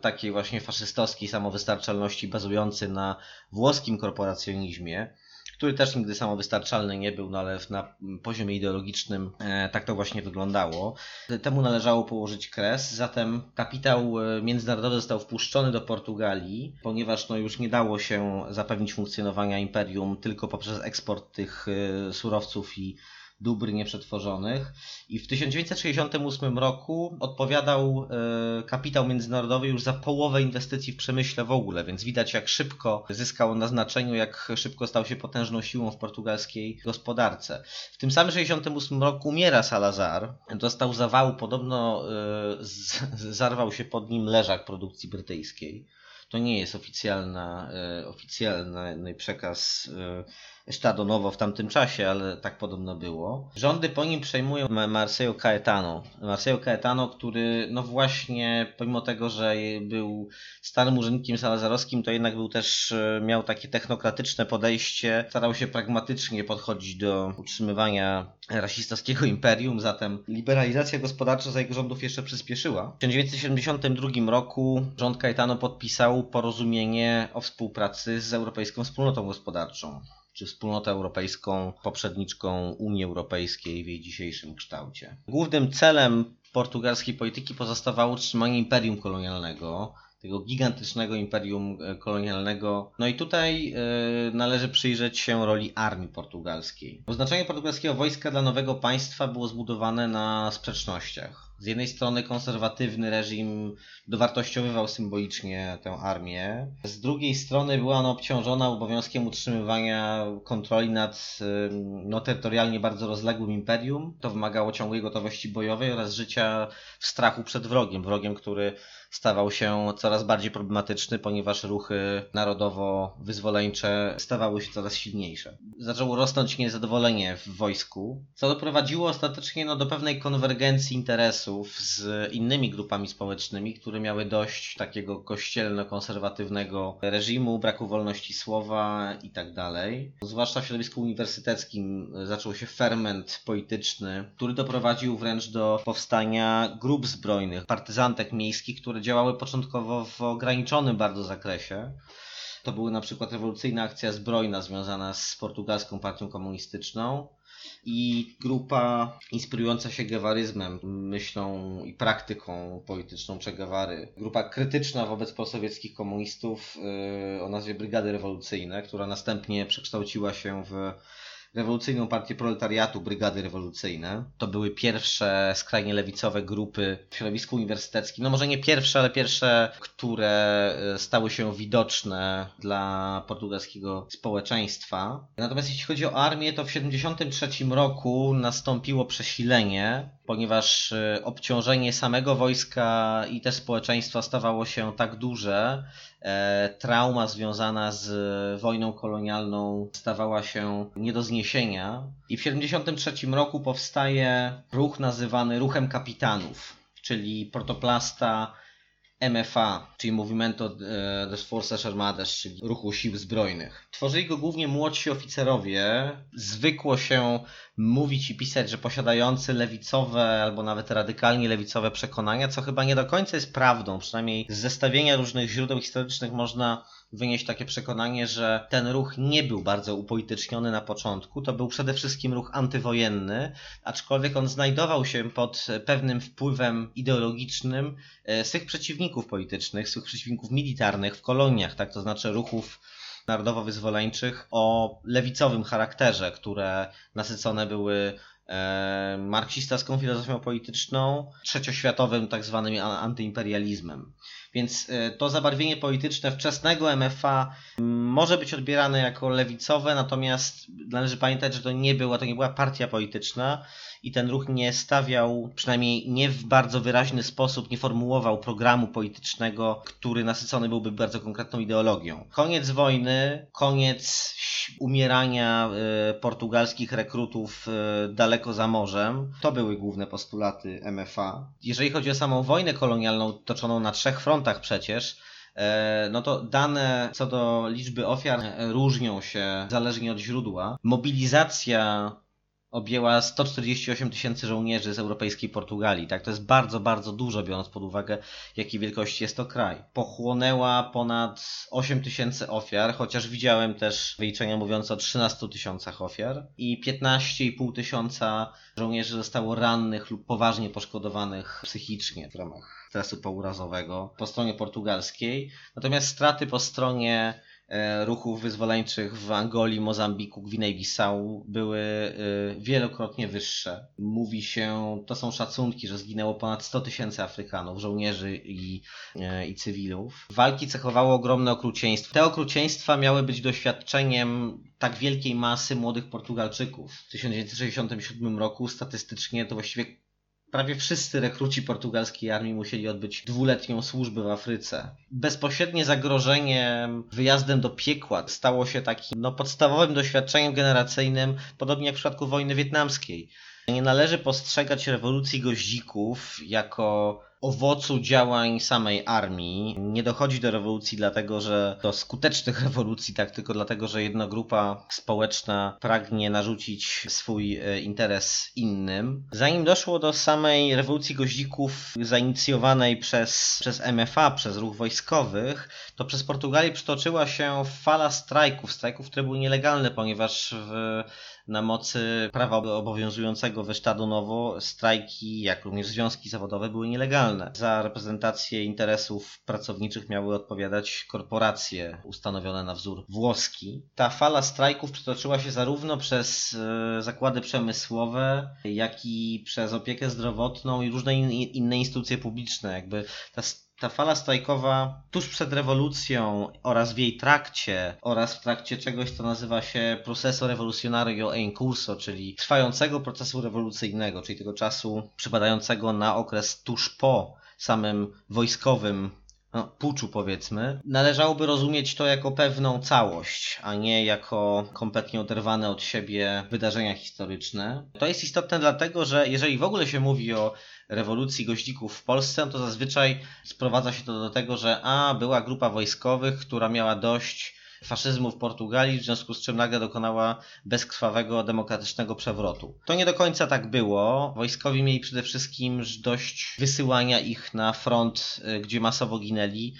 takiej właśnie faszystowskiej samowystarczalności bazujący na włoskim korporacjonizmie który też nigdy samowystarczalny nie był, no ale na poziomie ideologicznym e, tak to właśnie wyglądało. Temu należało położyć kres, zatem kapitał e, międzynarodowy został wpuszczony do Portugalii, ponieważ no już nie dało się zapewnić funkcjonowania imperium tylko poprzez eksport tych e, surowców i dóbr nieprzetworzonych i w 1968 roku odpowiadał e, kapitał międzynarodowy już za połowę inwestycji w przemyśle w ogóle, więc widać jak szybko zyskał na znaczeniu, jak szybko stał się potężną siłą w portugalskiej gospodarce. W tym samym 1968 roku umiera Salazar, dostał zawału, podobno e, zarwał się pod nim leżak produkcji brytyjskiej. To nie jest oficjalna, e, oficjalny przekaz Estado Novo w tamtym czasie, ale tak podobno było. Rządy po nim przejmują Marcelo Caetano. Marcelo Caetano, który no właśnie, pomimo tego, że był starym urzędnikiem salazarowskim, to jednak był też, e, miał takie technokratyczne podejście, starał się pragmatycznie podchodzić do utrzymywania rasistowskiego [LAUGHS] imperium, zatem liberalizacja gospodarcza za jego rządów jeszcze przyspieszyła. W 1972 roku rząd Caetano podpisał porozumienie o współpracy z Europejską Wspólnotą Gospodarczą czy wspólnotę europejską, poprzedniczką Unii Europejskiej w jej dzisiejszym kształcie. Głównym celem portugalskiej polityki pozostawało utrzymanie imperium kolonialnego, tego gigantycznego imperium e, kolonialnego. No i tutaj e, należy przyjrzeć się roli armii portugalskiej. Oznaczenie portugalskiego wojska dla nowego państwa było zbudowane na sprzecznościach. Z jednej strony konserwatywny reżim dowartościowywał symbolicznie tę armię, z drugiej strony była ona obciążona obowiązkiem utrzymywania kontroli nad no, terytorialnie bardzo rozległym imperium. To wymagało ciągłej gotowości bojowej oraz życia w strachu przed wrogiem. Wrogiem, który stawał się coraz bardziej problematyczny, ponieważ ruchy narodowo-wyzwoleńcze stawały się coraz silniejsze. Zaczęło rosnąć niezadowolenie w wojsku, co doprowadziło ostatecznie no, do pewnej konwergencji interesów z innymi grupami społecznymi, które miały dość takiego kościelno-konserwatywnego reżimu, braku wolności słowa i tak. Zwłaszcza w środowisku uniwersyteckim zaczął się ferment polityczny, który doprowadził wręcz do powstania grup zbrojnych, partyzantek miejskich, które działały początkowo w ograniczonym bardzo zakresie. To były na przykład rewolucyjna akcja zbrojna związana z portugalską partią komunistyczną i grupa inspirująca się gewaryzmem, myślą i praktyką polityczną Che Guevary. Grupa krytyczna wobec prosowieckich komunistów yy, o nazwie Brygady Rewolucyjne, która następnie przekształciła się w rewolucyjną partię proletariatu, brygady rewolucyjne. To były pierwsze skrajnie lewicowe grupy w środowisku uniwersyteckim. No może nie pierwsze, ale pierwsze, które e, stały się widoczne dla portugalskiego społeczeństwa. Natomiast jeśli chodzi o armię, to w 1973 roku nastąpiło przesilenie, ponieważ e, obciążenie samego wojska i też społeczeństwa stawało się tak duże, E, trauma związana z wojną kolonialną stawała się nie do zniesienia. I w 1973 roku powstaje ruch nazywany Ruchem Kapitanów, czyli protoplasta MFA, czyli Movimento das Forças Armadas, czyli Ruchu Sił Zbrojnych. Tworzyli go głównie młodsi oficerowie. Zwykło się mówić i pisać, że posiadający lewicowe albo nawet radykalnie lewicowe przekonania, co chyba nie do końca jest prawdą. Przynajmniej z zestawienia różnych źródeł historycznych można wynieść takie przekonanie, że ten ruch nie był bardzo upolityczniony na początku. To był przede wszystkim ruch antywojenny, aczkolwiek on znajdował się pod pewnym wpływem ideologicznym e, swych przeciwników politycznych, swych przeciwników militarnych w koloniach, tak to znaczy ruchów narodowo-wyzwoleńczych o lewicowym charakterze, które nasycone były e, marksistowską filozofią polityczną, trzecioświatowym tak zwanym antyimperializmem. Więc e, to zabarwienie polityczne wczesnego MFA może być odbierane jako lewicowe, natomiast należy pamiętać, że to nie była, to nie była partia polityczna i ten ruch nie stawiał, przynajmniej nie w bardzo wyraźny sposób, nie formułował programu politycznego, który nasycony byłby bardzo konkretną ideologią. Koniec wojny, koniec umierania y, portugalskich rekrutów y, daleko za morzem, to były główne postulaty MFA. Jeżeli chodzi o samą wojnę kolonialną toczoną na trzech frontach przecież, e, no to dane co do liczby ofiar różnią się zależnie od źródła. Mobilizacja objęła 148 tysięcy żołnierzy z europejskiej Portugalii. Tak, to jest bardzo, bardzo dużo, biorąc pod uwagę, jakiej wielkości jest to kraj. Pochłonęła ponad 8 tysięcy ofiar, chociaż widziałem też wyliczenia mówiące o 13 tysiącach ofiar i 15,5 tysiąca żołnierzy zostało rannych lub poważnie poszkodowanych psychicznie w ramach stresu pourazowego po stronie portugalskiej. Natomiast straty po stronie E, ruchów wyzwoleńczych w Angolii, Mozambiku, Gwinei-Bissau były e, wielokrotnie wyższe. Mówi się, to są szacunki, że zginęło ponad 100 tysięcy Afrykanów, żołnierzy i, e, i cywilów. Walki cechowało ogromne okrucieństwo. Te okrucieństwa miały być doświadczeniem tak wielkiej masy młodych Portugalczyków. W 1967 roku statystycznie to właściwie prawie wszyscy rekruci portugalskiej armii musieli odbyć dwuletnią służbę w Afryce. Bezpośrednie zagrożenie wyjazdem do piekła stało się takim no, podstawowym doświadczeniem generacyjnym, podobnie jak w przypadku wojny wietnamskiej. Nie należy postrzegać rewolucji goździków jako owocu działań samej armii. Nie dochodzi do rewolucji dlatego, że do skutecznych [LAUGHS] rewolucji, tak tylko dlatego, że jedna grupa społeczna pragnie narzucić swój e, interes innym. Zanim doszło do samej rewolucji goździków zainicjowanej przez, przez MFA, przez ruch wojskowych, to przez Portugalię przytoczyła się fala strajków, strajków, które były nielegalne, ponieważ w na mocy prawa obowiązującego we Stadu Nowo strajki, jak również związki zawodowe były nielegalne. Za reprezentację interesów pracowniczych miały odpowiadać korporacje ustanowione na wzór włoski. Ta fala strajków przetoczyła się zarówno przez e, zakłady przemysłowe, jak i przez opiekę zdrowotną i różne inne instytucje publiczne. Jakby ta ta fala strajkowa tuż przed rewolucją oraz w jej trakcie oraz w trakcie czegoś, co nazywa się proceso revolucionario e in curso, czyli trwającego procesu rewolucyjnego, czyli tego czasu przypadającego na okres tuż po samym wojskowym no, puczu powiedzmy, należałoby rozumieć to jako pewną całość, a nie jako kompletnie oderwane od siebie wydarzenia historyczne. To jest istotne dlatego, że jeżeli w ogóle się mówi o rewolucji goździków w Polsce, to zazwyczaj sprowadza się to do tego, że a, była grupa wojskowych, która miała dość faszyzmu w Portugalii, w związku z czym nagle dokonała bezkrwawego, demokratycznego przewrotu. To nie do końca tak było. Wojskowi mieli przede wszystkim dość wysyłania ich na front, y, gdzie masowo ginęli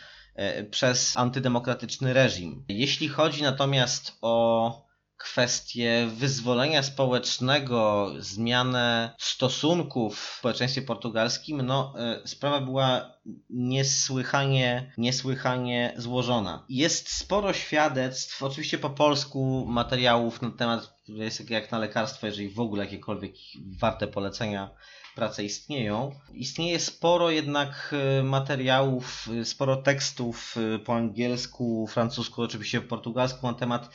y, przez antydemokratyczny reżim. Jeśli chodzi natomiast o kwestię wyzwolenia społecznego, zmianę stosunków w społeczeństwie portugalskim, no e, sprawa była niesłychanie, niesłychanie złożona. Jest sporo świadectw, oczywiście po polsku, materiałów na temat, jest jak na lekarstwo, jeżeli w ogóle jakiekolwiek warte polecenia prace istnieją. Istnieje sporo jednak e, materiałów, e, sporo tekstów po angielsku, francusku, oczywiście po portugalsku na temat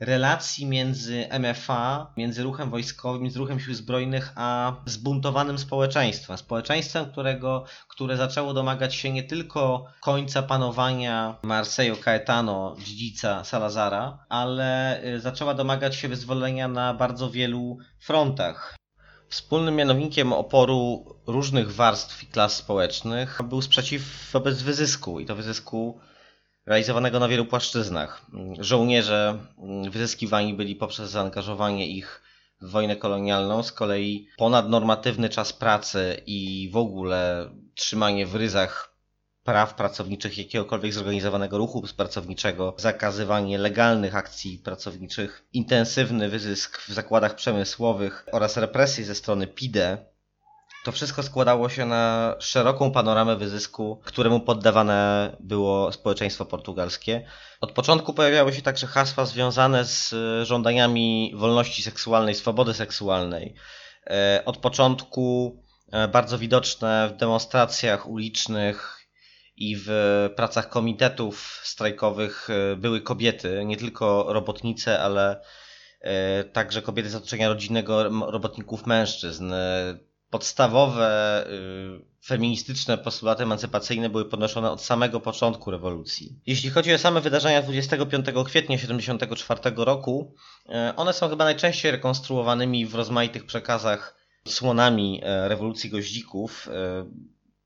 relacji między MFA, między ruchem wojskowym, między ruchem sił zbrojnych, a zbuntowanym społeczeństwem. Społeczeństwem, którego, które zaczęło domagać się nie tylko końca panowania Marseille Caetano, dziedzica Salazara, ale y, zaczęła domagać się wyzwolenia na bardzo wielu frontach. Wspólnym mianownikiem oporu różnych warstw i klas społecznych był sprzeciw wobec wyzysku i to wyzysku realizowanego na wielu płaszczyznach. Żołnierze wyzyskiwani byli poprzez zaangażowanie ich w wojnę kolonialną, z kolei ponadnormatywny czas pracy i w ogóle trzymanie w ryzach praw pracowniczych jakiegokolwiek zorganizowanego ruchu pracowniczego, zakazywanie legalnych akcji pracowniczych, intensywny wyzysk w zakładach przemysłowych oraz represje ze strony PIDE to wszystko składało się na szeroką panoramę wyzysku, któremu poddawane było społeczeństwo portugalskie. Od początku pojawiały się także hasła związane z żądaniami wolności seksualnej, swobody seksualnej. E, od początku e, bardzo widoczne w demonstracjach ulicznych i w pracach komitetów strajkowych e, były kobiety, nie tylko robotnice, ale także kobiety z otoczenia rodzinnego robotników mężczyzn podstawowe y, feministyczne postulaty emancypacyjne były podnoszone od samego początku rewolucji. Jeśli chodzi o same wydarzenia 25 kwietnia 1974 roku, y, one są chyba najczęściej rekonstruowanymi w rozmaitych przekazach słonami y, rewolucji goździków.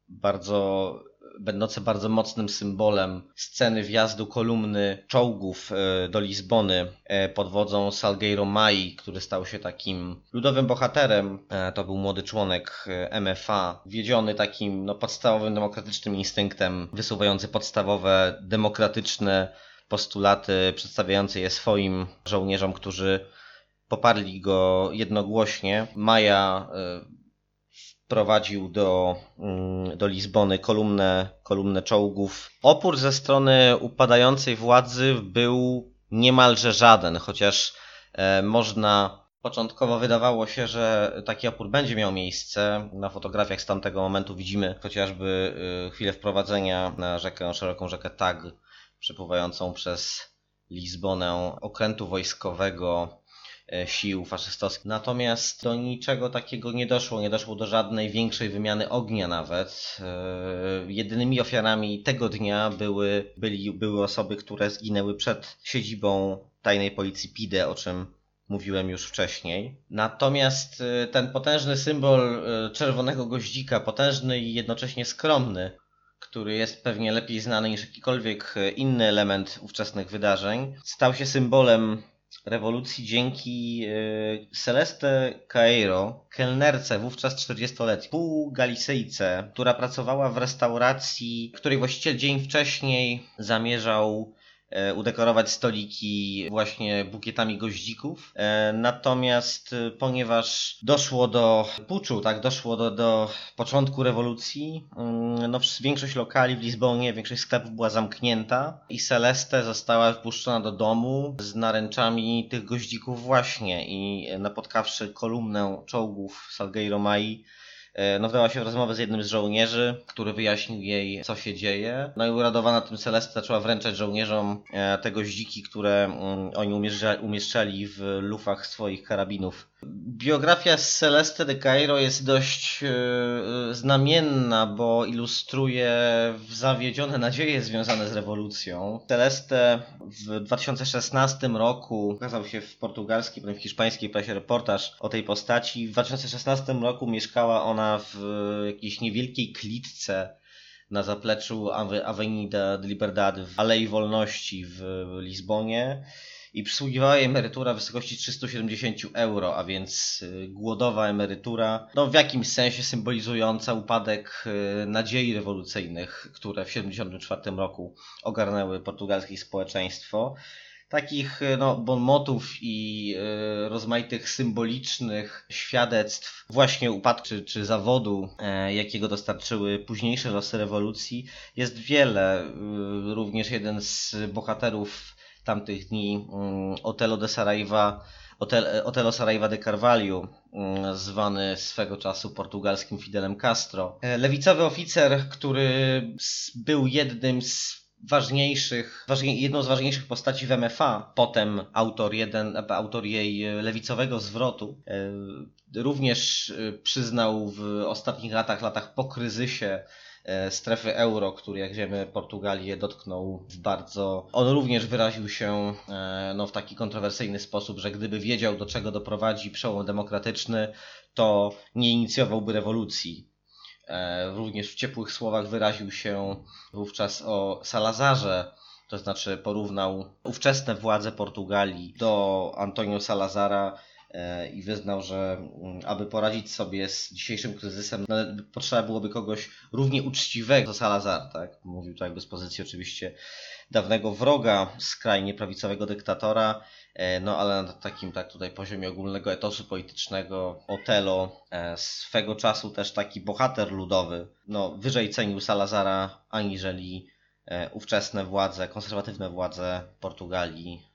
Bardzo będące bardzo mocnym symbolem sceny wjazdu kolumny czołgów e, do Lizbony e, pod wodzą Salgueiro Mai, który stał się takim ludowym bohaterem. E, to był młody członek MFA, wiedziony takim no, podstawowym demokratycznym instynktem, wysuwający podstawowe demokratyczne postulaty, przedstawiający je swoim żołnierzom, którzy poparli go jednogłośnie. Maja prowadził do, mm, do Lizbony kolumnę, kolumnę czołgów. Opór ze strony upadającej władzy był niemalże żaden, chociaż e, można Początkowo wydawało się, że taki opór będzie miał miejsce. Na fotografiach z tamtego momentu widzimy chociażby e, chwilę wprowadzenia na rzekę, szeroką rzekę Tag, przepływającą przez Lizbonę, okrętu wojskowego sił faszystowskich. Natomiast do niczego takiego nie doszło, nie doszło do żadnej większej wymiany ognia nawet. E, jedynymi ofiarami tego dnia były, byli, były osoby, które zginęły przed siedzibą tajnej policji PIDE, o czym mówiłem już wcześniej. Natomiast y, ten potężny symbol czerwonego goździka, potężny i jednocześnie skromny, który jest pewnie lepiej znany niż jakikolwiek inny element ówczesnych wydarzeń, stał się symbolem rewolucji dzięki Celeste Cairo, kelnerce, wówczas 40-letniej, półgalisyjce, która pracowała w restauracji, której właściciel dzień wcześniej zamierzał E, udekorować stoliki właśnie bukietami goździków. E, natomiast e, ponieważ doszło do puczu, tak, doszło do, do początku rewolucji, mm, no większość lokali w Lizbonie, większość sklepów była zamknięta i Celeste została wpuszczona do domu z naręczami tych goździków właśnie i napotkawszy kolumnę czołgów Salgueiro Mai, E, no wdała się w rozmowę z jednym z żołnierzy, który wyjaśnił jej, co się dzieje. No i uradowana tym Celeste zaczęła wręczać żołnierzom e, te goździki, które mm, oni umieszczali w lufach swoich karabinów Biografia Celeste de Cairo jest dość yy, znamienna, bo ilustruje zawiedzione nadzieje związane z rewolucją. Celeste w 2016 roku ukazał się w portugalskiej, potem w hiszpańskiej prasie reportaż o tej postaci. W 2016 roku mieszkała ona w jakiejś niewielkiej klitce na zapleczu Avenida de Liberdade w Alei Wolności w Lizbonie i przysługiwała jej emerytura w wysokości 370 euro, a więc y, głodowa emerytura, no w jakimś sensie symbolizująca upadek y, nadziei rewolucyjnych, które w 1974 roku ogarnęły portugalskie społeczeństwo takich y, no, bonmotów i y, rozmaitych symbolicznych świadectw właśnie upadku czy, czy zawodu, y, jakiego dostarczyły późniejsze losy rewolucji, jest wiele. Y, również jeden z bohaterów tamtych dni mm, Otelo de Saraiva, Otelo Saraiva de Carvalho, mm, zwany swego czasu portugalskim Fidelem Castro. E, lewicowy oficer, który był jednym z ważniejszych, jedną z ważniejszych postaci w MFA, potem autor, jeden, autor jej lewicowego zwrotu, e, również e, przyznał w ostatnich latach, latach po kryzysie E, strefy euro, który jak wiemy Portugalię dotknął bardzo... On również wyraził się e, no, w taki kontrowersyjny sposób, że gdyby wiedział do czego doprowadzi przełom demokratyczny, to nie inicjowałby rewolucji. E, również w ciepłych słowach wyraził się wówczas o Salazarze, to znaczy porównał ówczesne władze Portugalii do Antonio Salazara, E, i wyznał, że mm, aby poradzić sobie z dzisiejszym kryzysem, no, potrzeba byłoby kogoś równie uczciwego. Co Salazar, tak? Mówił to jakby z pozycji oczywiście dawnego wroga, skrajnie prawicowego dyktatora, e, no ale na takim tak tutaj poziomie ogólnego etosu politycznego Otelo, e, swego czasu też taki bohater ludowy, no wyżej cenił Salazara aniżeli ówczesne władze, konserwatywne władze Portugalii. E,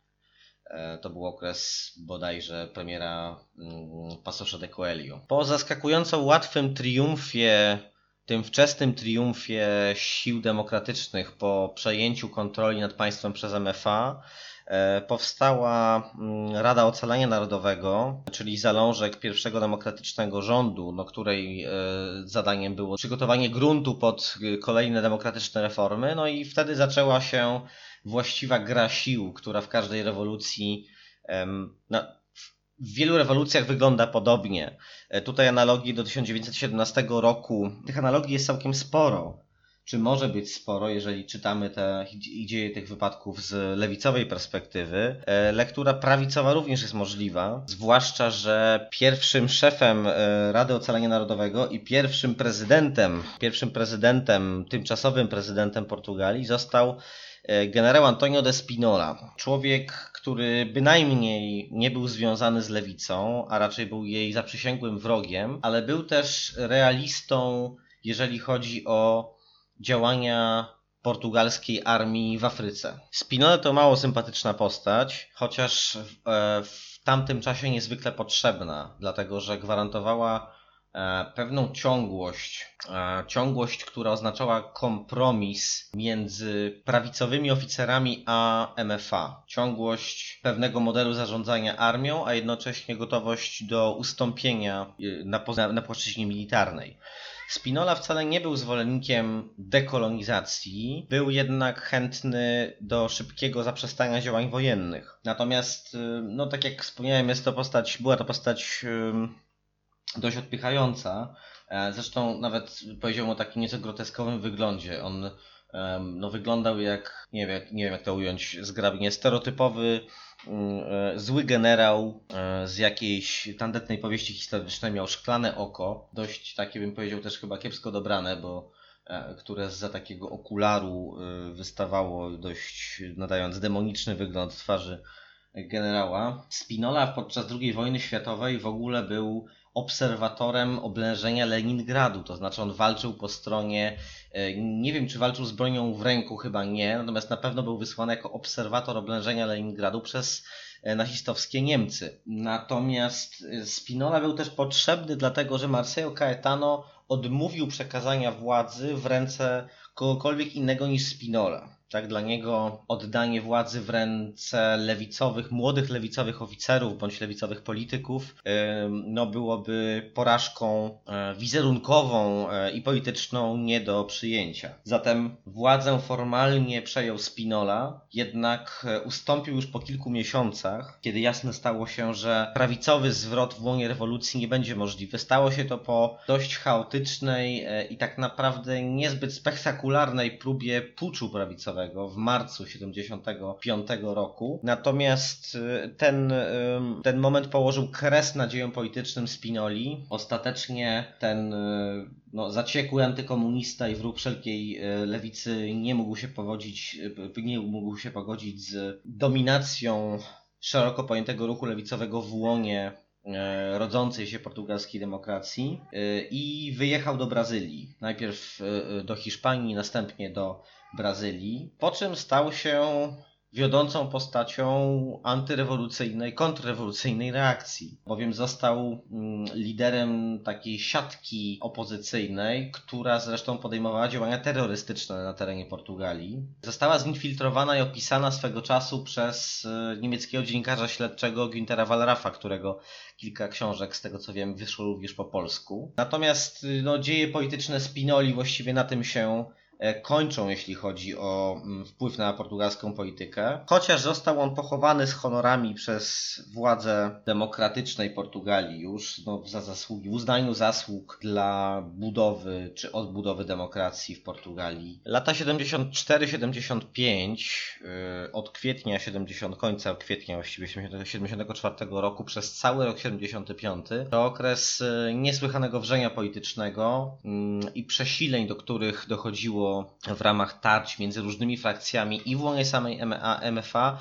to był okres bodajże premiera mm, Pasosza de Coelho. Po zaskakująco łatwym triumfie, tym wczesnym triumfie sił demokratycznych po przejęciu kontroli nad państwem przez MFA, e, powstała mm, Rada Ocalenia Narodowego, czyli zalążek pierwszego demokratycznego rządu, no której e, zadaniem było przygotowanie gruntu pod kolejne demokratyczne reformy. No i wtedy zaczęła się właściwa gra sił, która w każdej rewolucji, no, w wielu rewolucjach wygląda podobnie. E, tutaj analogii do 1917 roku, tych analogii jest całkiem sporo. Czy może być sporo, jeżeli czytamy te dzieje tych wypadków z lewicowej perspektywy? E, lektura prawicowa również jest możliwa, zwłaszcza, że pierwszym szefem e, Rady Ocalenia Narodowego i pierwszym prezydentem, pierwszym prezydentem, tymczasowym prezydentem Portugalii został E, generał Antonio de Spinola. Człowiek, który bynajmniej nie był związany z lewicą, a raczej był jej zaprzysięgłym wrogiem, ale był też realistą, jeżeli chodzi o działania portugalskiej armii w Afryce. Spinola to mało sympatyczna postać, chociaż w, e, w tamtym czasie niezwykle potrzebna, dlatego że gwarantowała e, pewną ciągłość, e, ciągłość, która oznaczała kompromis między prawicowymi oficerami a MFA. Ciągłość pewnego modelu zarządzania armią, a jednocześnie gotowość do ustąpienia na, na płaszczyźnie militarnej. Spinola wcale nie był zwolennikiem dekolonizacji, był jednak chętny do szybkiego zaprzestania działań wojennych. Natomiast, y, no tak jak wspomniałem, jest to postać, była to postać dość odpychająca. E, zresztą nawet powiedziałbym o takim nieco groteskowym wyglądzie. On no, wyglądał jak, nie wiem, nie wiem jak to ująć zgrabnie, stereotypowy zły generał e, z jakiejś tandetnej powieści historycznej miał szklane oko, dość takie bym powiedział też chyba kiepsko dobrane, bo które za takiego okularu wystawało dość nadając demoniczny wygląd twarzy generała. Spinola podczas II wojny światowej w ogóle był obserwatorem oblężenia Leningradu, to znaczy on walczył po stronie, e, nie wiem czy walczył z bronią w ręku, chyba nie, natomiast na pewno był wysłany jako obserwator oblężenia Leningradu przez e, nazistowskie Niemcy. Natomiast e, Spinola był też potrzebny dlatego, że Marcelo Caetano odmówił przekazania władzy w ręce kogokolwiek innego niż Spinola. Tak, dla niego oddanie władzy w ręce lewicowych, młodych lewicowych oficerów bądź lewicowych polityków no byłoby porażką e, wizerunkową e, i polityczną nie do przyjęcia. Zatem władzę formalnie przejął Spinola, jednak e, ustąpił już po kilku miesiącach, kiedy jasne stało się, że prawicowy zwrot w łonie rewolucji nie będzie możliwy. Stało się to po dość chaotycznej i tak naprawdę niezbyt spektakularnej próbie puczu prawicowego w marcu 75 roku. Natomiast y, ten, y, ten moment położył kres nadziejom politycznym Spinoli. Ostatecznie ten y, no, zaciekły antykomunista i wróg wszelkiej lewicy nie mógł się pogodzić, nie mógł się pogodzić z dominacją szeroko pojętego ruchu lewicowego w łonie rodzącej się portugalskiej demokracji i wyjechał do Brazylii. Najpierw do Hiszpanii, następnie do Brazylii, po czym stał się wiodącą postacią antyrewolucyjnej, kontrrewolucyjnej reakcji, bowiem został mm, liderem takiej siatki opozycyjnej, która zresztą podejmowała działania terrorystyczne na terenie Portugalii. Została zinfiltrowana i opisana swego czasu przez e, niemieckiego dziennikarza śledczego Günthera Wallrafa, którego kilka książek, z tego co wiem, wyszło również po polsku. Natomiast no, dzieje polityczne Spinoli właściwie na tym się E, kończą, jeśli chodzi o mm, wpływ na portugalską politykę. Chociaż został on pochowany z honorami przez władze demokratycznej Portugalii już no, za zasługi, w uznaniu zasług dla budowy czy odbudowy demokracji w Portugalii. Lata 74-75 y, od kwietnia 70, końca kwietnia właściwie 74 roku przez cały rok 75 to okres y, niesłychanego wrzenia politycznego mm, i przesileń, do których dochodziło było w ramach tarć między różnymi frakcjami i w łonie samej MFA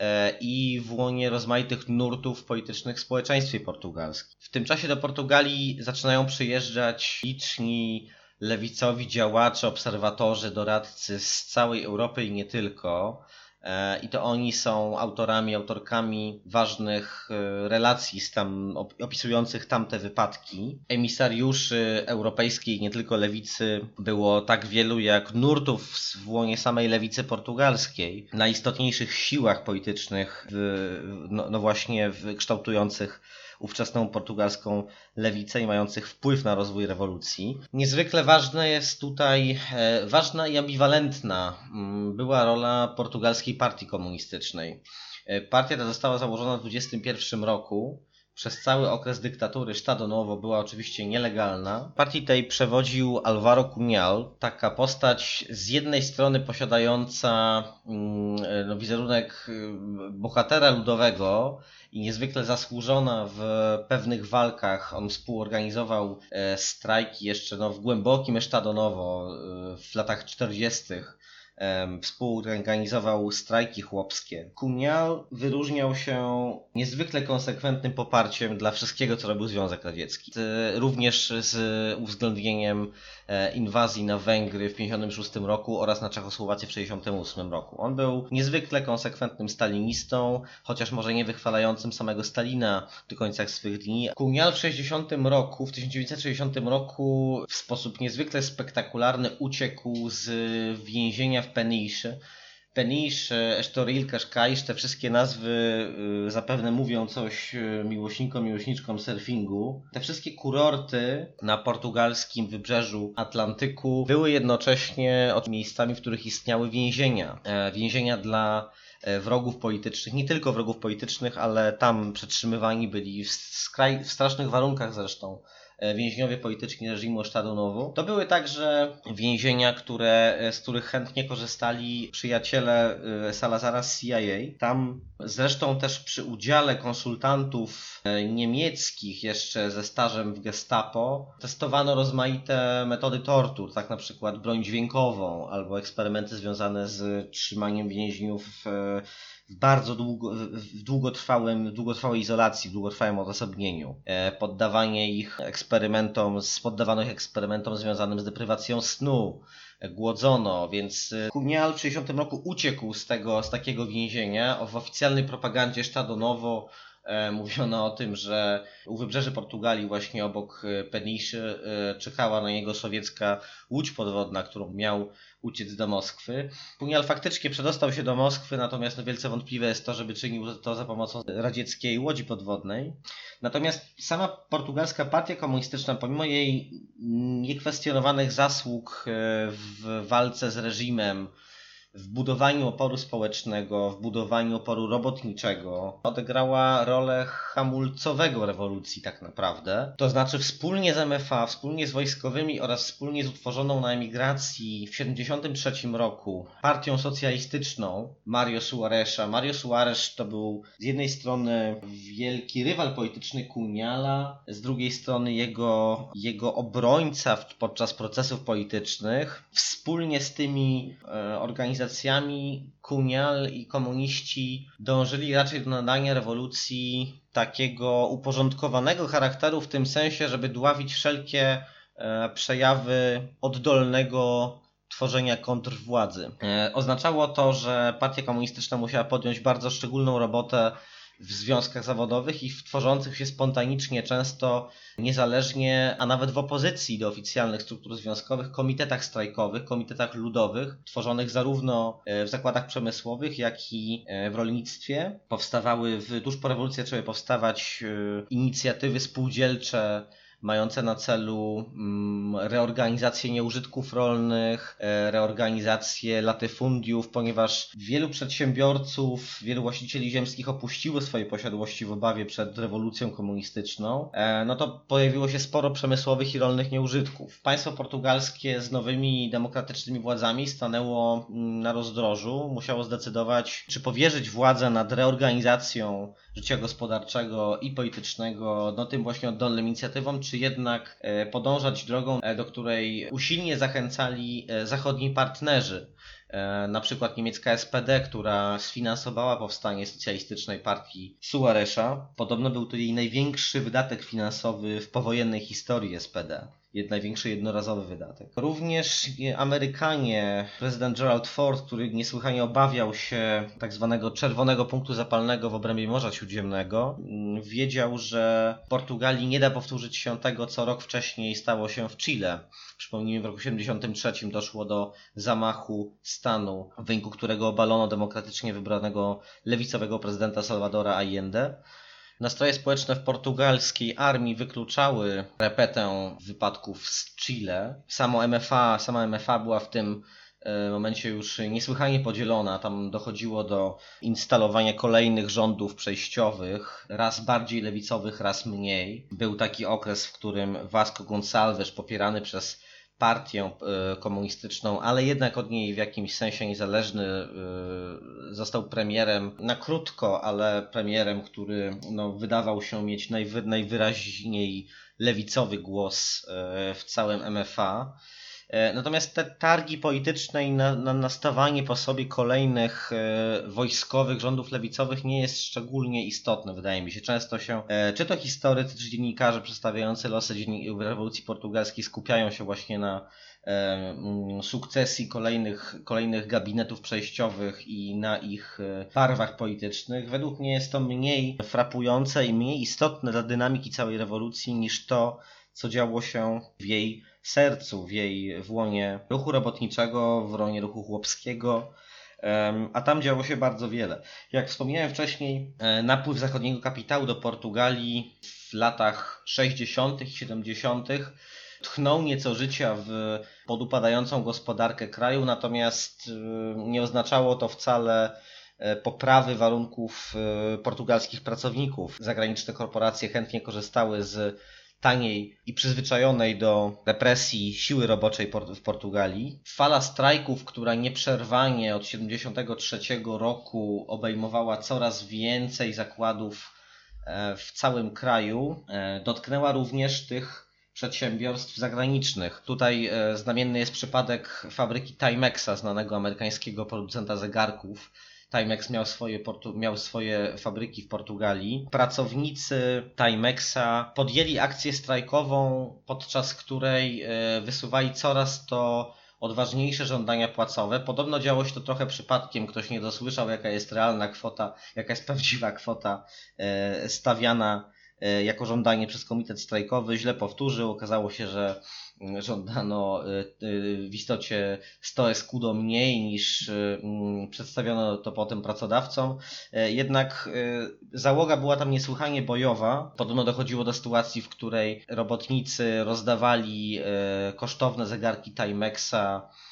e, i w łonie rozmaitych nurtów politycznych w społeczeństwie portugalskim. W tym czasie do Portugalii zaczynają przyjeżdżać liczni lewicowi działacze, obserwatorzy, doradcy z całej Europy i nie tylko. E, i to oni są autorami, autorkami ważnych e, relacji z tam, opisujących tamte wypadki. Emisariuszy europejskiej, nie tylko lewicy, było tak wielu jak nurtów w łonie samej lewicy portugalskiej. Najistotniejszych siłach politycznych, w, no, no właśnie w kształtujących ówczesną portugalską lewicę i mających wpływ na rozwój rewolucji. Niezwykle ważna jest tutaj, e, ważna i ambiwalentna mm, była rola portugalskiej partii komunistycznej. E, partia ta została założona w 21 roku przez cały okres dyktatury Estado Novo była oczywiście nielegalna. Partii tej przewodził Alvaro Cunhal, taka postać z jednej strony posiadająca mm, no, wizerunek y, bohatera ludowego i niezwykle zasłużona w pewnych walkach. On współorganizował e, strajki jeszcze no, w głębokim Estado Novo y, w latach 40 współorganizował strajki chłopskie. Kunial wyróżniał się niezwykle konsekwentnym poparciem dla wszystkiego, co robił Związek Radziecki. Również z uwzględnieniem e, inwazji na Węgry w 1956 roku oraz na Czechosłowację w 1968 roku. On był niezwykle konsekwentnym stalinistą, chociaż może nie wychwalającym samego Stalina do końca swych dni. Kunial w 60 roku, w 1960 roku w sposób niezwykle spektakularny uciekł z więzienia w Penisze. Penisz, Estoril, Kaszkajsz, te wszystkie nazwy y, zapewne mówią coś y, miłośnikom, miłośniczkom surfingu. Te wszystkie kurorty na portugalskim wybrzeżu Atlantyku były jednocześnie miejscami, w których istniały więzienia. E, więzienia dla e, wrogów politycznych, nie tylko wrogów politycznych, ale tam przetrzymywani byli w, skraj, w strasznych warunkach zresztą więźniowie polityczni reżimu Sztadonowu. To były także więzienia, które, e, z których chętnie korzystali przyjaciele e, Salazara z CIA. Tam zresztą też przy udziale konsultantów niemieckich jeszcze ze stażem w gestapo testowano rozmaite metody tortur, tak na przykład broń dźwiękową albo eksperymenty związane z trzymaniem więźniów w bardzo długo, w długotrwałym, długotrwałej izolacji, w długotrwałym odosobnieniu. E, poddawanie ich eksperymentom, poddawano ich eksperymentom związanym z deprywacją snu, e, głodzono, więc e, Kunial w 60 roku uciekł z tego, z takiego więzienia. W oficjalnej propagandzie Sztadonowo mówiono o tym, że u wybrzeży Portugalii, właśnie obok Peniszy, czekała na niego sowiecka łódź podwodna, którą miał uciec do Moskwy. Punial faktycznie przedostał się do Moskwy, natomiast no wielce wątpliwe jest to, żeby czynił to za pomocą radzieckiej łodzi podwodnej. Natomiast sama portugalska partia komunistyczna, pomimo jej niekwestionowanych zasług e, w walce z reżimem, w budowaniu oporu społecznego, w budowaniu oporu robotniczego odegrała rolę hamulcowego rewolucji tak naprawdę. To znaczy wspólnie z MFA, wspólnie z wojskowymi oraz wspólnie z utworzoną na emigracji w 1973 roku partią socjalistyczną Mario Suareza. Mario Suarez to był z jednej strony wielki rywal polityczny Kuniala, z drugiej strony jego, jego obrońca podczas procesów politycznych. Wspólnie z tymi e, organizacjami organizacjami Kunial i komuniści dążyli raczej do nadania rewolucji takiego uporządkowanego charakteru w tym sensie, żeby dławić wszelkie e, przejawy oddolnego tworzenia kontrwładzy. E, oznaczało to, że partia komunistyczna musiała podjąć bardzo szczególną robotę w związkach zawodowych i w tworzących się spontanicznie, często niezależnie, a nawet w opozycji do oficjalnych struktur związkowych, komitetach strajkowych, komitetach ludowych, tworzonych zarówno e, w zakładach przemysłowych, jak i e, w rolnictwie. Powstawały w, tuż po rewolucji zaczęły powstawać e, inicjatywy spółdzielcze, mające na celu mm, reorganizację nieużytków rolnych, e, reorganizację latyfundiów, ponieważ wielu przedsiębiorców, wielu właścicieli ziemskich opuściło swoje posiadłości w obawie przed rewolucją komunistyczną, e, no to pojawiło się sporo przemysłowych i rolnych nieużytków. Państwo portugalskie z nowymi demokratycznymi władzami stanęło mm, na rozdrożu, musiało zdecydować, czy powierzyć władzę nad reorganizacją życia gospodarczego i politycznego, no tym właśnie oddolnym inicjatywom, czy jednak e, podążać drogą, e, do której usilnie zachęcali e, zachodni partnerzy. Na przykład niemiecka SPD, która sfinansowała powstanie socjalistycznej partii Suaresza. Podobno był to jej największy wydatek finansowy w powojennej historii SPD największy jednorazowy wydatek. Również Amerykanie, prezydent Gerald Ford, który niesłychanie obawiał się tak zwanego czerwonego punktu zapalnego w obrębie Morza Śródziemnego, wiedział, że w Portugalii nie da powtórzyć się tego, co rok wcześniej stało się w Chile. Przypomnijmy, w roku 1973 doszło do zamachu stanu, w wyniku którego obalono demokratycznie wybranego lewicowego prezydenta Salvadora Allende. Nastroje społeczne w portugalskiej armii wykluczały repetę wypadków z Chile. Samo MFA, sama MFA była w tym e, momencie już niesłychanie podzielona. Tam dochodziło do instalowania kolejnych rządów przejściowych, raz bardziej lewicowych, raz mniej. Był taki okres, w którym Vasco Gonçalves, popierany przez partię e, komunistyczną, ale jednak od niej w jakimś sensie niezależny, e, został premierem na krótko, ale premierem, który no, wydawał się mieć najwy, najwyraźniej lewicowy głos e, w całym MFA. E, natomiast te targi polityczne i na, na nastawanie po sobie kolejnych e, wojskowych rządów lewicowych nie jest szczególnie istotne, wydaje mi się. Często się, e, czy to historycy, czy dziennikarze przedstawiający losy rewolucji portugalskiej skupiają się właśnie na mm, sukcesji kolejnych, kolejnych gabinetów przejściowych i na ich barwach politycznych. Według mnie jest to mniej frapujące i mniej istotne dla dynamiki całej rewolucji niż to, co działo się w jej sercu, w jej w łonie ruchu robotniczego, w łonie ruchu chłopskiego, a tam działo się bardzo wiele. Jak wspomniałem wcześniej, e, napływ zachodniego kapitału do Portugalii w latach 60. i 70. tchnął nieco życia w podupadającą gospodarkę kraju, natomiast e, nie oznaczało to wcale e, poprawy warunków portugalskich pracowników. Zagraniczne korporacje chętnie korzystały z taniej i przyzwyczajonej do represji siły roboczej w Portugalii. Fala strajków, która nieprzerwanie od 1973 roku obejmowała coraz więcej zakładów e, w całym kraju, e, dotknęła również tych przedsiębiorstw zagranicznych. Tutaj e, znamienny jest przypadek fabryki Timexa, znanego amerykańskiego producenta zegarków, Timex miał swoje, miał swoje fabryki w Portugalii. Pracownicy Timexa podjęli akcję strajkową, podczas której e, wysuwali coraz to odważniejsze żądania płacowe. Podobno działo się to trochę przypadkiem, ktoś nie dosłyszał, jaka jest realna kwota, jaka jest prawdziwa kwota e, stawiana jako żądanie przez komitet strajkowy. Źle powtórzył, okazało się, że żądano y, y, w istocie 100 eskudo mniej niż mm, przedstawiono to potem pracodawcom. E, jednak załoga była tam niesłychanie bojowa. Podobno dochodziło do sytuacji, w której robotnicy rozdawali e, kosztowne zegarki Timexa e,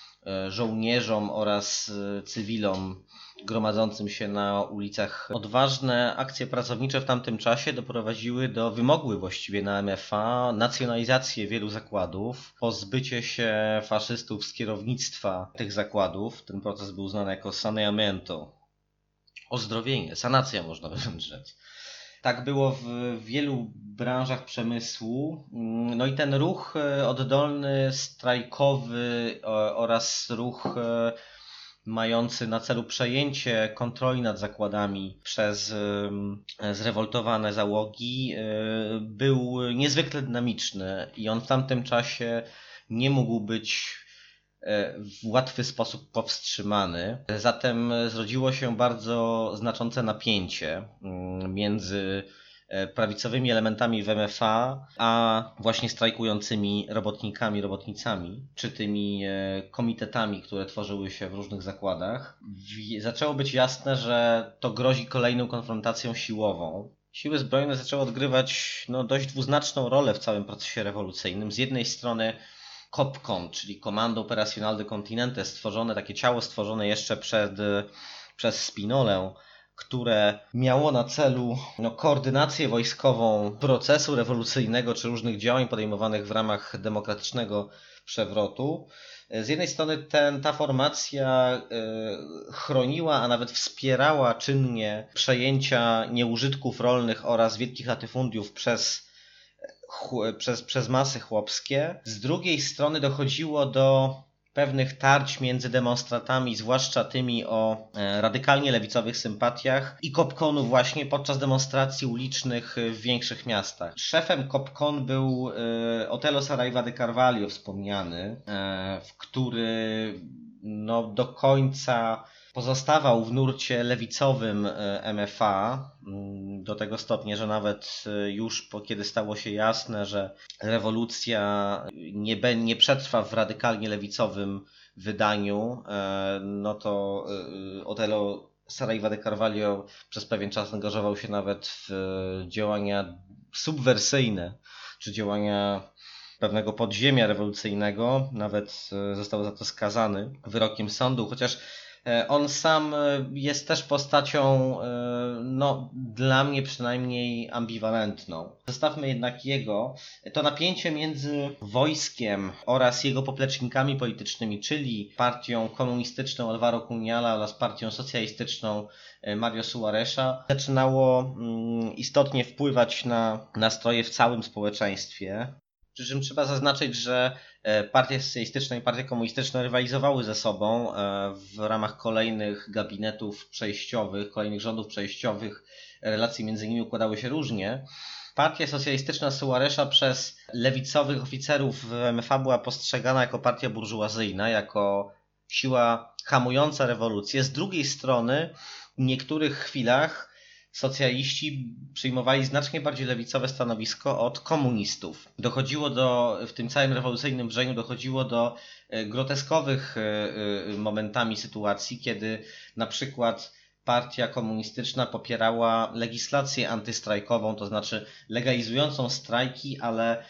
żołnierzom oraz cywilom gromadzącym się na ulicach. Odważne akcje pracownicze w tamtym czasie doprowadziły do, wymogły właściwie na MFA nacjonalizację wielu zakładów, pozbycie się faszystów z kierownictwa tych zakładów. Ten proces był znany jako saneamento, ozdrowienie, sanacja można [LAUGHS] wręcz rzec. Tak było w wielu branżach przemysłu. No i ten ruch e, oddolny, strajkowy oraz ruch e, mający na celu przejęcie kontroli nad zakładami przez zrewoltowane załogi, e, był niezwykle dynamiczny i on w tamtym czasie nie mógł być w łatwy sposób powstrzymany. Zatem zrodziło się bardzo znaczące napięcie mm, między E, prawicowymi elementami w MFA, a właśnie strajkującymi robotnikami, robotnicami, czy tymi e, komitetami, które tworzyły się w różnych zakładach, zaczęło być jasne, że to grozi kolejną konfrontacją siłową. Siły zbrojne zaczęły odgrywać no, dość dwuznaczną rolę w całym procesie rewolucyjnym. Z jednej strony COPCON, czyli Komando Operacional de Continente, stworzone, takie ciało stworzone jeszcze przed, przez Spinolę, które miało na celu no, koordynację wojskową procesu rewolucyjnego czy różnych działań podejmowanych w ramach demokratycznego przewrotu. Z jednej strony ten, ta formacja y, chroniła, a nawet wspierała czynnie przejęcia nieużytków rolnych oraz wielkich latyfundiów przez, przez, przez masy chłopskie. Z drugiej strony dochodziło do pewnych tarć między demonstrantami, zwłaszcza tymi o e, radykalnie lewicowych sympatiach i Kopkonu właśnie podczas demonstracji ulicznych w większych miastach. Szefem Kopkon był e, Otelo Saraiva de Carvalho wspomniany, e, w który no, do końca pozostawał w nurcie lewicowym e, MFA mm, do tego stopnia, że nawet e, już po, kiedy stało się jasne, że rewolucja nie, be, nie przetrwa w radykalnie lewicowym wydaniu, e, no to Otelo Saraiva de Carvalho przez pewien czas angażował się nawet w działania subwersyjne, czy działania pewnego podziemia rewolucyjnego, nawet został za to skazany wyrokiem sądu, chociaż on sam e, jest też postacią, e, no, dla mnie przynajmniej ambiwalentną. Zostawmy jednak jego. To napięcie między wojskiem oraz jego poplecznikami politycznymi, czyli partią komunistyczną Alvaro Cuniala oraz partią socjalistyczną Mario Suareza, zaczynało mm, istotnie wpływać na nastroje w całym społeczeństwie. Przy czym trzeba zaznaczyć, że e, partia socjalistyczna i partia komunistyczna rywalizowały ze sobą e, w ramach kolejnych gabinetów przejściowych, kolejnych rządów przejściowych. Relacje między nimi układały się różnie. Partia socjalistyczna Suaresza przez lewicowych oficerów w MFA była postrzegana jako partia burżuazyjna, jako siła hamująca rewolucję. Z drugiej strony, w niektórych chwilach socjaliści przyjmowali znacznie bardziej lewicowe stanowisko od komunistów. Dochodziło do, w tym całym rewolucyjnym wrzeniu dochodziło do e, groteskowych e, e, momentami sytuacji, kiedy na przykład partia komunistyczna popierała legislację antystrajkową, to znaczy legalizującą strajki, ale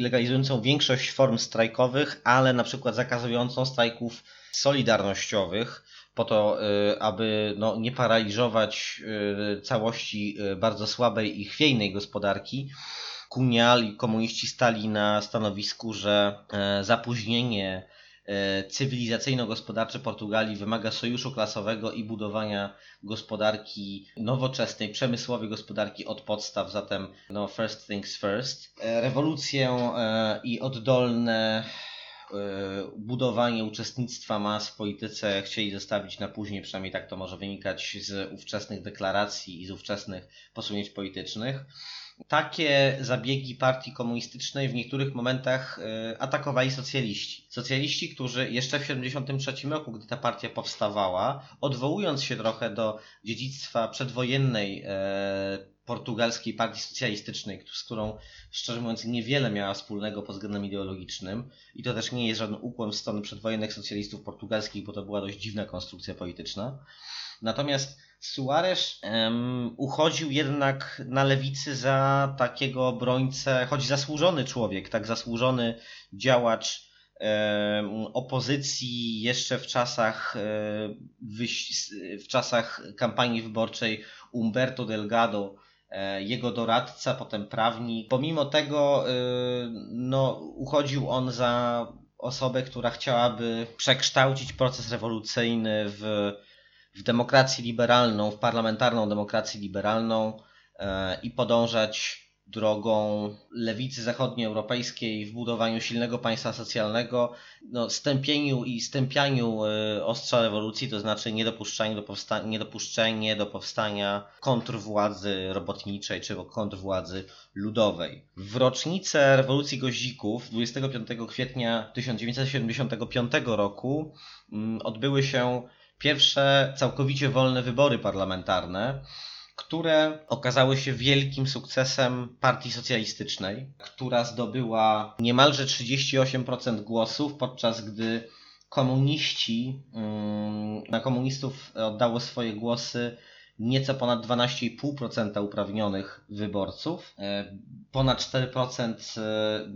legalizującą większość form strajkowych, ale na przykład zakazującą strajków solidarnościowych po to, y, aby no, nie paraliżować y, całości y, bardzo słabej i chwiejnej gospodarki. Kunial i komuniści stali na stanowisku, że e, zapóźnienie e, cywilizacyjno-gospodarcze Portugalii wymaga sojuszu klasowego i budowania gospodarki nowoczesnej, przemysłowej gospodarki od podstaw, zatem no first things first. E, rewolucję i oddolne budowanie uczestnictwa mas w polityce chcieli zostawić na później, przynajmniej tak to może wynikać z ówczesnych deklaracji i z ówczesnych posunięć politycznych. Takie zabiegi partii komunistycznej w niektórych momentach e, atakowali socjaliści. Socjaliści, którzy jeszcze w 1973 roku, gdy ta partia powstawała, odwołując się trochę do dziedzictwa przedwojennej e, portugalskiej partii socjalistycznej, z którą szczerze mówiąc niewiele miała wspólnego pod względem ideologicznym i to też nie jest żaden ukłon w stronę przedwojennych socjalistów portugalskich, bo to była dość dziwna konstrukcja polityczna. Natomiast Suarez um, uchodził jednak na lewicy za takiego obrońcę, choć zasłużony człowiek, tak zasłużony działacz opozycji jeszcze w czasach, w czasach kampanii wyborczej Umberto Delgado E, jego doradca, potem prawnik. Pomimo tego e, no, uchodził on za osobę, która chciałaby przekształcić proces rewolucyjny w, w demokrację liberalną, w parlamentarną demokrację liberalną e, i podążać drogą lewicy zachodnioeuropejskiej w budowaniu silnego państwa socjalnego, no, stępieniu i stępianiu y, ostrza rewolucji, to znaczy niedopuszczenie do, powsta- niedopuszczenie do powstania kontrwładzy robotniczej czy kontrwładzy ludowej. W rocznicę rewolucji goździków 25 kwietnia 1975 roku mm, odbyły się pierwsze całkowicie wolne wybory parlamentarne które okazały się wielkim sukcesem Partii Socjalistycznej, która zdobyła niemalże 38% głosów, podczas gdy komuniści, mm, na komunistów oddało swoje głosy nieco ponad 12,5% uprawnionych wyborców. E, ponad 4% e,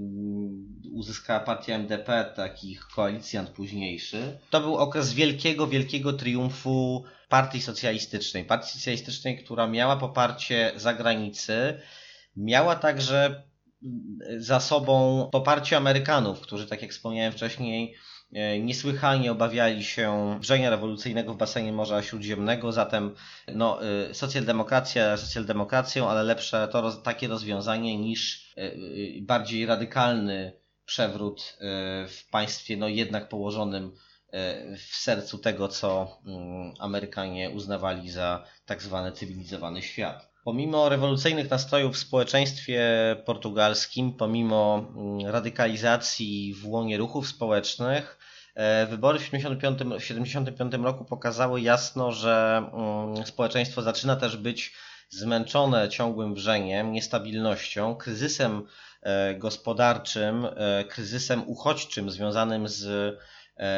uzyskała partia MDP, takich koalicjant późniejszy. To był okres wielkiego, wielkiego triumfu partii socjalistycznej. Partii socjalistycznej, która miała poparcie zagranicy, miała także za sobą poparcie Amerykanów, którzy, tak jak wspomniałem wcześniej, e, niesłychanie obawiali się wrzenia rewolucyjnego w basenie Morza Śródziemnego, zatem no, e, socjaldemokracja socjaldemokracją, ale lepsze to takie rozwiązanie niż e, bardziej radykalny przewrót w państwie no, jednak położonym w sercu tego, co mm, Amerykanie uznawali za tak zwany cywilizowany świat. Pomimo rewolucyjnych nastrojów w społeczeństwie portugalskim, pomimo mm, radykalizacji w łonie ruchów społecznych, e, Wybory w 1975, roku pokazały jasno, że mm, społeczeństwo zaczyna też być zmęczone ciągłym wrzeniem, niestabilnością, kryzysem e, gospodarczym, kryzysem uchodźczym związanym z E,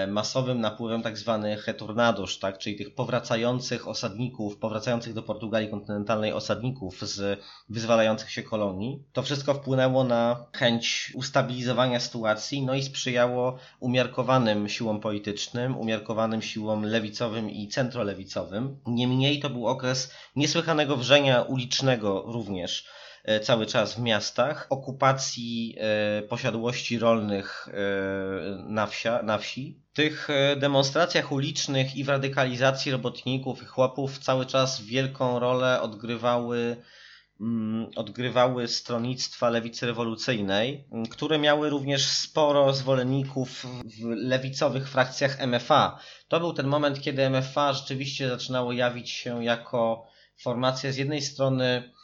masowym napływem tak zwanych retornados, tak, czyli tych powracających osadników, powracających do Portugalii kontynentalnej osadników z wyzwalających się kolonii. To wszystko wpłynęło na chęć ustabilizowania sytuacji, no i sprzyjało umiarkowanym siłom politycznym, umiarkowanym siłom lewicowym i centrolewicowym. Niemniej to był okres niesłychanego wrzenia ulicznego również E, cały czas w miastach, okupacji e, posiadłości rolnych e, na, wsia, na wsi. W tych demonstracjach ulicznych i w radykalizacji robotników i chłopów cały czas wielką rolę odgrywały mm, odgrywały stronnictwa lewicy rewolucyjnej, które miały również sporo zwolenników w lewicowych frakcjach MFA. To był ten moment, kiedy MFA rzeczywiście zaczynało jawić się jako formacja z jednej strony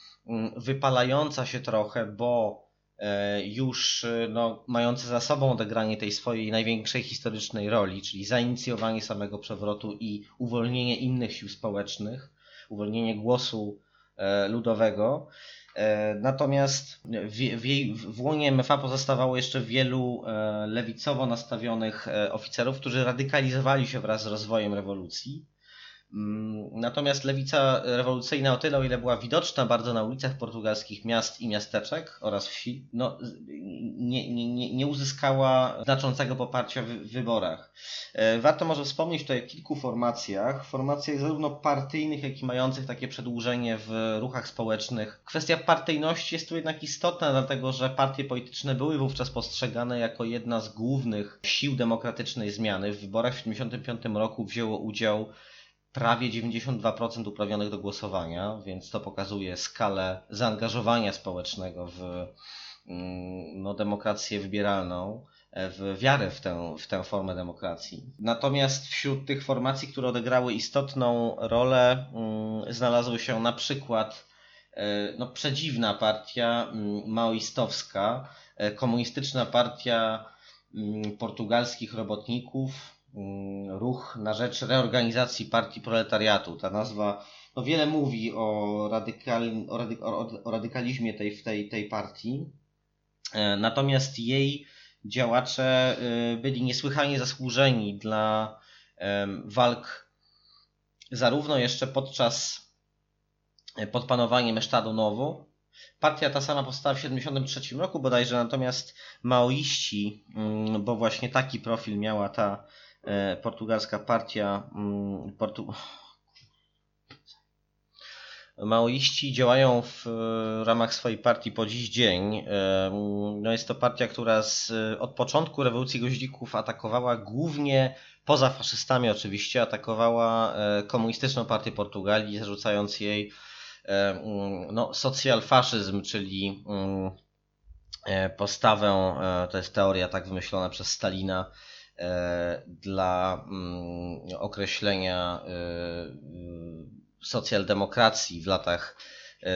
wypalająca się trochę, bo e, już e, no, za sobą odegranie tej swojej największej historycznej roli, czyli zainicjowanie samego przewrotu i uwolnienie innych sił społecznych, uwolnienie głosu e, ludowego. Natomiast w, w, jej, w łonie MFA pozostawało jeszcze wielu lewicowo nastawionych oficerów, którzy radykalizowali się wraz z rozwojem rewolucji Mm, natomiast lewica rewolucyjna o tyle, o ile była widoczna bardzo na ulicach portugalskich miast i miasteczek oraz wsi, no, nie, nie, nie uzyskała znaczącego poparcia w wyborach. E, warto może wspomnieć tutaj o kilku formacjach, formacjach zarówno partyjnych, jak i mających takie przedłużenie w ruchach społecznych. Kwestia partyjności jest tu jednak istotna, dlatego że partie polityczne były wówczas postrzegane jako jedna z głównych sił demokratycznej zmiany. W wyborach w 1975 roku wzięło udział prawie 92% uprawnionych do głosowania, więc to pokazuje skalę zaangażowania społecznego w mm, no, demokrację wybieralną, e, w wiarę w tę, w tę formę demokracji. Natomiast wśród tych formacji, które odegrały istotną rolę, mm, znalazły się na przykład e, no, przedziwna partia mm, maoistowska, e, komunistyczna partia portugalskich robotników, ruch na rzecz reorganizacji partii proletariatu. Ta nazwa no wiele mówi o, radykal, o, radyk, o, o radykalizmie tej, tej, tej partii. E, natomiast jej działacze e, byli niesłychanie zasłużeni dla walk zarówno jeszcze podczas e, pod panowaniem Estado Novo. Partia ta sama powstała w 1973 roku bodajże, natomiast maoiści, mm, bo właśnie taki profil miała ta portugalska partia mm, Portu... Maoiści działają w ramach swojej partii po dziś dzień. E, no jest to partia, która z, od początku rewolucji goździków atakowała głównie, poza faszystami oczywiście, atakowała e, komunistyczną partię Portugalii, zarzucając jej mm, no, socjalfaszyzm, czyli mm, postawę, to jest teoria tak wymyślona przez Stalina, E, dla mm, określenia e, socjaldemokracji w latach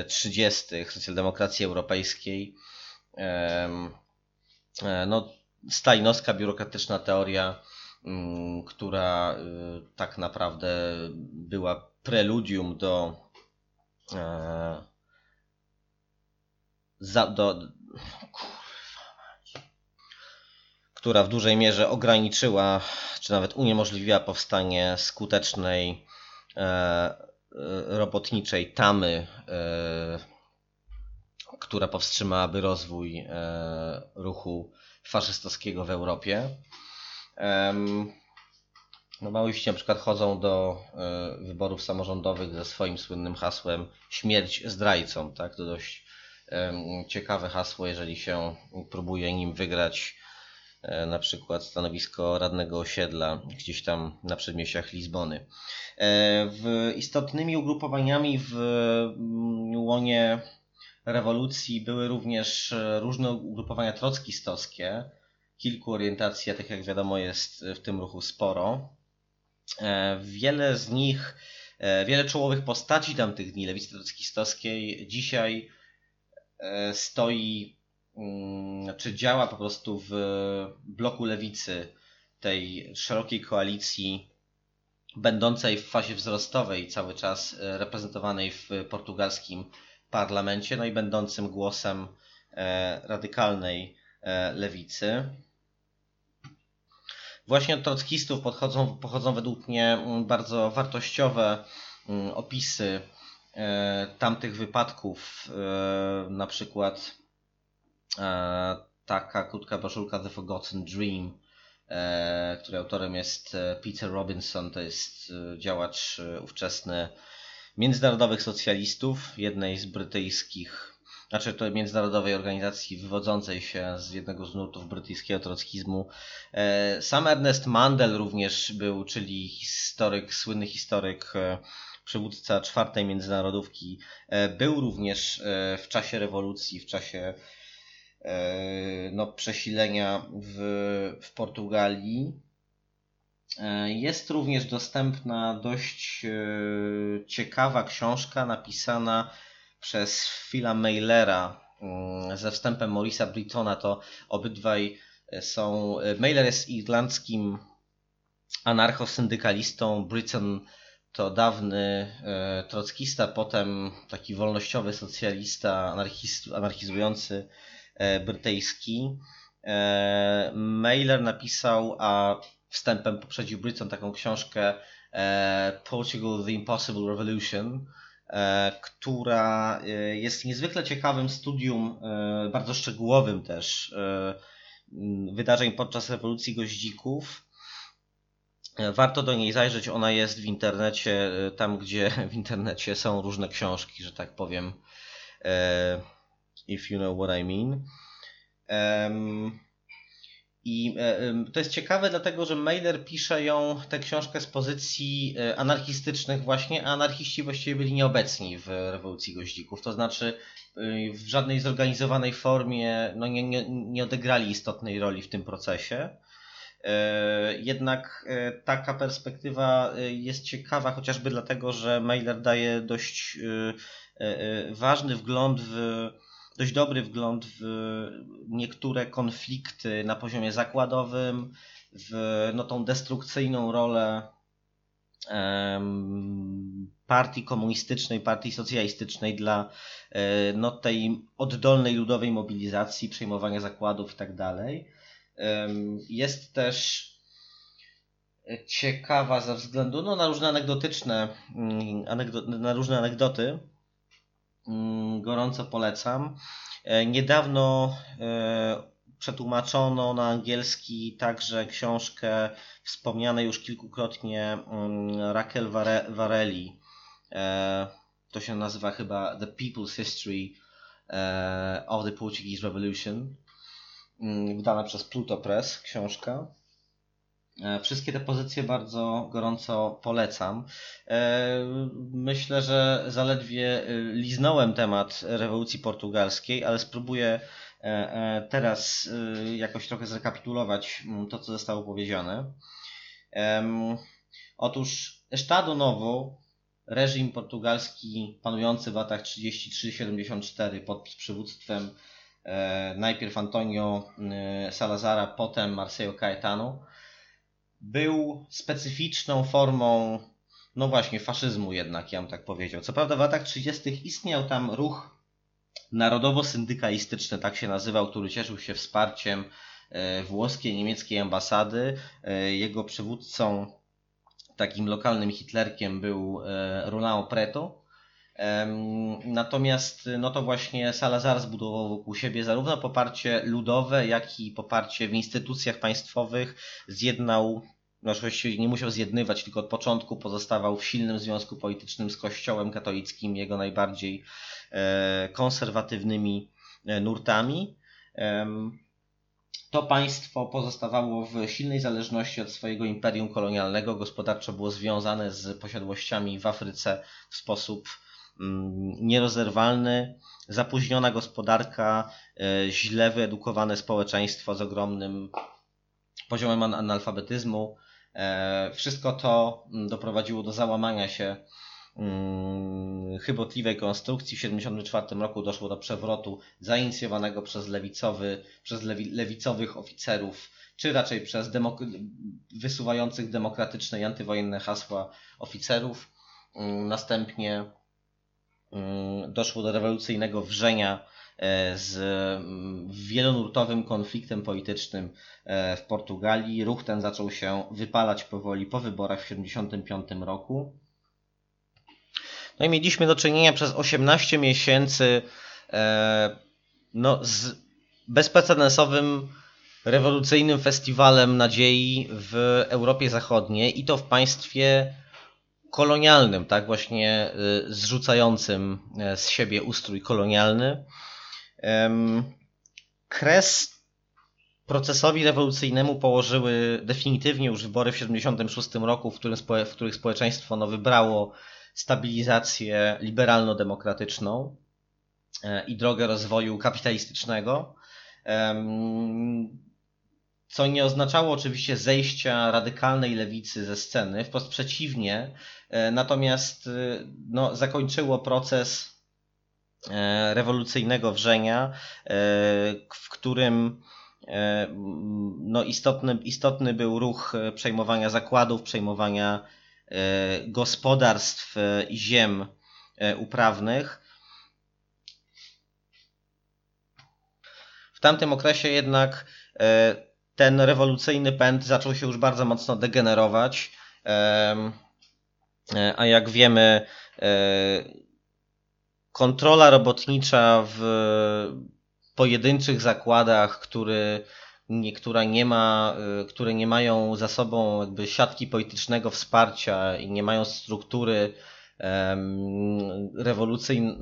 30., e, socjaldemokracji europejskiej. No, stalinowska biurokratyczna teoria, mm, która tak naprawdę była preludium do, do, która w dużej mierze ograniczyła, czy nawet uniemożliwiła powstanie skutecznej e, e, robotniczej tamy, e, która powstrzymałaby rozwój ruchu faszystowskiego w Europie. No, małości na przykład chodzą do wyborów samorządowych ze swoim słynnym hasłem śmierć zdrajcom. Tak? To dość ciekawe hasło, jeżeli się próbuje nim wygrać na przykład stanowisko radnego osiedla gdzieś tam na przedmieściach Lizbony. E, w istotnymi ugrupowaniami w mm, łonie rewolucji były również e, różne ugrupowania trockistowskie. Kilku orientacji, tak jak wiadomo, jest w tym ruchu sporo. Wiele z nich, wiele czołowych postaci tamtych dni lewicy trockistowskiej dzisiaj stoi czy działa po prostu w bloku lewicy, tej szerokiej koalicji, będącej w fazie wzrostowej cały czas, e, reprezentowanej w portugalskim parlamencie, no i będącym głosem e, radykalnej e, lewicy. Właśnie od trockistów podchodzą, pochodzą według mnie mm, bardzo wartościowe mm, opisy tamtych wypadków, na przykład taka krótka broszurka The Forgotten Dream, e, której autorem jest e, Peter Robinson, to jest działacz ówczesny międzynarodowych socjalistów, jednej z brytyjskich, znaczy to międzynarodowej organizacji wywodzącej się z jednego z nurtów brytyjskiego trockizmu. Sam Ernest Mandel również był, czyli historyk, słynny historyk przywódca czwartej międzynarodówki, e, był również e, w czasie rewolucji, w czasie no, przesilenia w, w Portugalii. Jest również dostępna dość ciekawa książka napisana przez Phila Mailera mm, ze wstępem Morisa Brittona. To obydwaj są. Mailer jest irlandzkim anarchosyndykalistą. Britton to dawny e, trockista, potem taki wolnościowy socjalista, anarchiz, anarchizujący e, brytyjski. E, Mailer napisał, a wstępem poprzedził Britton taką książkę Portugal The Impossible Revolution, która jest niezwykle ciekawym studium, bardzo szczegółowym też, wydarzeń podczas rewolucji goździków Warto do niej zajrzeć, ona jest w internecie, e, tam gdzie w internecie są różne książki, że tak powiem. E, if you know what I mean. I e, to jest ciekawe, dlatego że Mailer pisze ją, tę książkę z pozycji anarchistycznych właśnie, a anarchiści właściwie byli nieobecni w rewolucji goździków. To znaczy w żadnej zorganizowanej formie no nie, nie, nie odegrali istotnej roli w tym procesie. E, jednak e, taka perspektywa e, jest ciekawa chociażby dlatego, że Mailer daje dość ważny wgląd w dość dobry wgląd w niektóre konflikty na poziomie zakładowym, w no, tą destrukcyjną rolę partii komunistycznej, partii socjalistycznej dla no, tej oddolnej ludowej mobilizacji, przejmowania zakładów i tak. Jest też ciekawa ze względu no, na różne anegdotyczne, mm, anegdo, na różne anegdoty. Mm, gorąco polecam. E, niedawno e, przetłumaczono na angielski także książkę wspomnianej już kilkukrotnie mm, Raquel Varelli. E, to się nazywa chyba The People's History of the Portuguese Revolution. Mm, wydana przez Pluto Press książka. E, wszystkie te pozycje bardzo gorąco polecam. E, myślę, że zaledwie e, liznąłem temat rewolucji portugalskiej, ale spróbuję teraz jakoś trochę zrekapitulować mm, to, co zostało powiedziane. Otóż Estado Novo, reżim portugalski panujący w latach 33-74 pod przywództwem najpierw Antonio Salazara, potem Marcelo Caetano, był specyficzną formą, no właśnie, faszyzmu jednak, ja bym tak powiedział. Co prawda w latach 30. istniał tam ruch narodowo-syndykalistyczny, tak się nazywał, który cieszył się wsparciem e, włoskiej, niemieckiej ambasady. Jego przywódcą, takim lokalnym hitlerkiem był Rolando Preto, Natomiast no to właśnie Salazar zbudował wokół siebie zarówno poparcie ludowe, jak i poparcie w instytucjach państwowych. Zjednał, no właściwie nie musiał zjednywać, tylko od początku pozostawał w silnym związku politycznym z Kościołem katolickim, jego najbardziej e, konserwatywnymi e, nurtami. To państwo pozostawało w silnej zależności od swojego imperium kolonialnego, gospodarczo było związane z posiadłościami w Afryce w sposób nierozerwalny, zapóźniona gospodarka, e, źle wyedukowane społeczeństwo z ogromnym poziomem analfabetyzmu. E, wszystko to mm, doprowadziło do załamania się mm, chybotliwej konstrukcji. W 1974 roku doszło do przewrotu zainicjowanego przez, lewicowy, przez lewi, lewicowych oficerów, czy raczej przez demok- wysuwających demokratyczne i antywojenne hasła oficerów. Następnie Mm, doszło do rewolucyjnego wrzenia e, z mm, wielonurtowym konfliktem politycznym e, w Portugalii. Ruch ten zaczął się wypalać powoli po wyborach w 1975 roku. No i mieliśmy do czynienia przez 18 miesięcy e, no, z bezprecedensowym rewolucyjnym festiwalem nadziei w Europie Zachodniej i to w państwie kolonialnym, tak, właśnie y, zrzucającym e, z siebie ustrój kolonialny. Kres procesowi rewolucyjnemu położyły definitywnie już wybory w 1976 roku, w, którym, w których społeczeństwo no, wybrało stabilizację liberalno-demokratyczną i drogę rozwoju kapitalistycznego co nie oznaczało oczywiście zejścia radykalnej lewicy ze sceny, wprost przeciwnie, e, natomiast e, no, zakończyło proces e, rewolucyjnego wrzenia, w którym no, istotny, istotny był ruch przejmowania zakładów, przejmowania gospodarstw i ziem uprawnych. W tamtym okresie jednak ten rewolucyjny pęd zaczął się już bardzo mocno degenerować. E, a jak wiemy, e, kontrola robotnicza w pojedynczych zakładach, który niektóra nie ma, e, które nie mają za sobą jakby siatki politycznego wsparcia i nie mają struktury rewolucyjnej,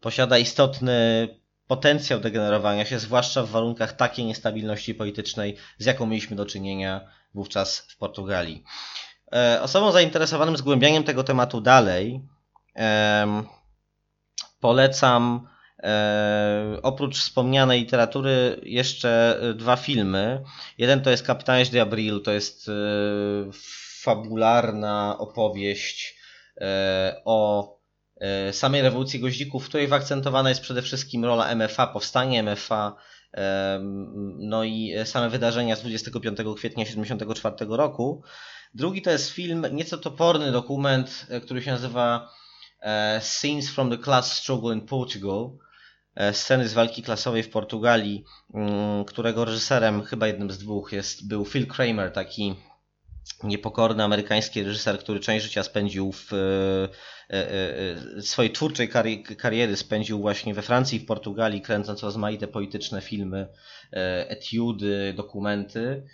posiada istotny potencjał degenerowania się, zwłaszcza w warunkach takiej niestabilności politycznej, z jaką mieliśmy do czynienia wówczas w Portugalii. E, osobom zainteresowanym zgłębianiem tego tematu dalej polecam e, oprócz wspomnianej literatury jeszcze dwa filmy. Jeden to jest Capitães de Abril, to jest e, fabularna opowieść o samej rewolucji goździków, w której wyakcentowana jest przede wszystkim rola MFA, powstanie MFA, no i same wydarzenia z 25 kwietnia 1974 roku. Drugi to jest film, nieco toporny dokument, e, który się nazywa e, Scenes from the Class Struggle in Portugal. Sceny z walki klasowej w Portugalii, mm, którego reżyserem, chyba jednym z dwóch, jest, był Phil Kramer, taki niepokorny amerykański reżyser, który część życia spędził w e, e, e, swojej twórczej kariery spędził właśnie we Francji w Portugalii, kręcąc rozmaite polityczne filmy, etiudy, dokumenty.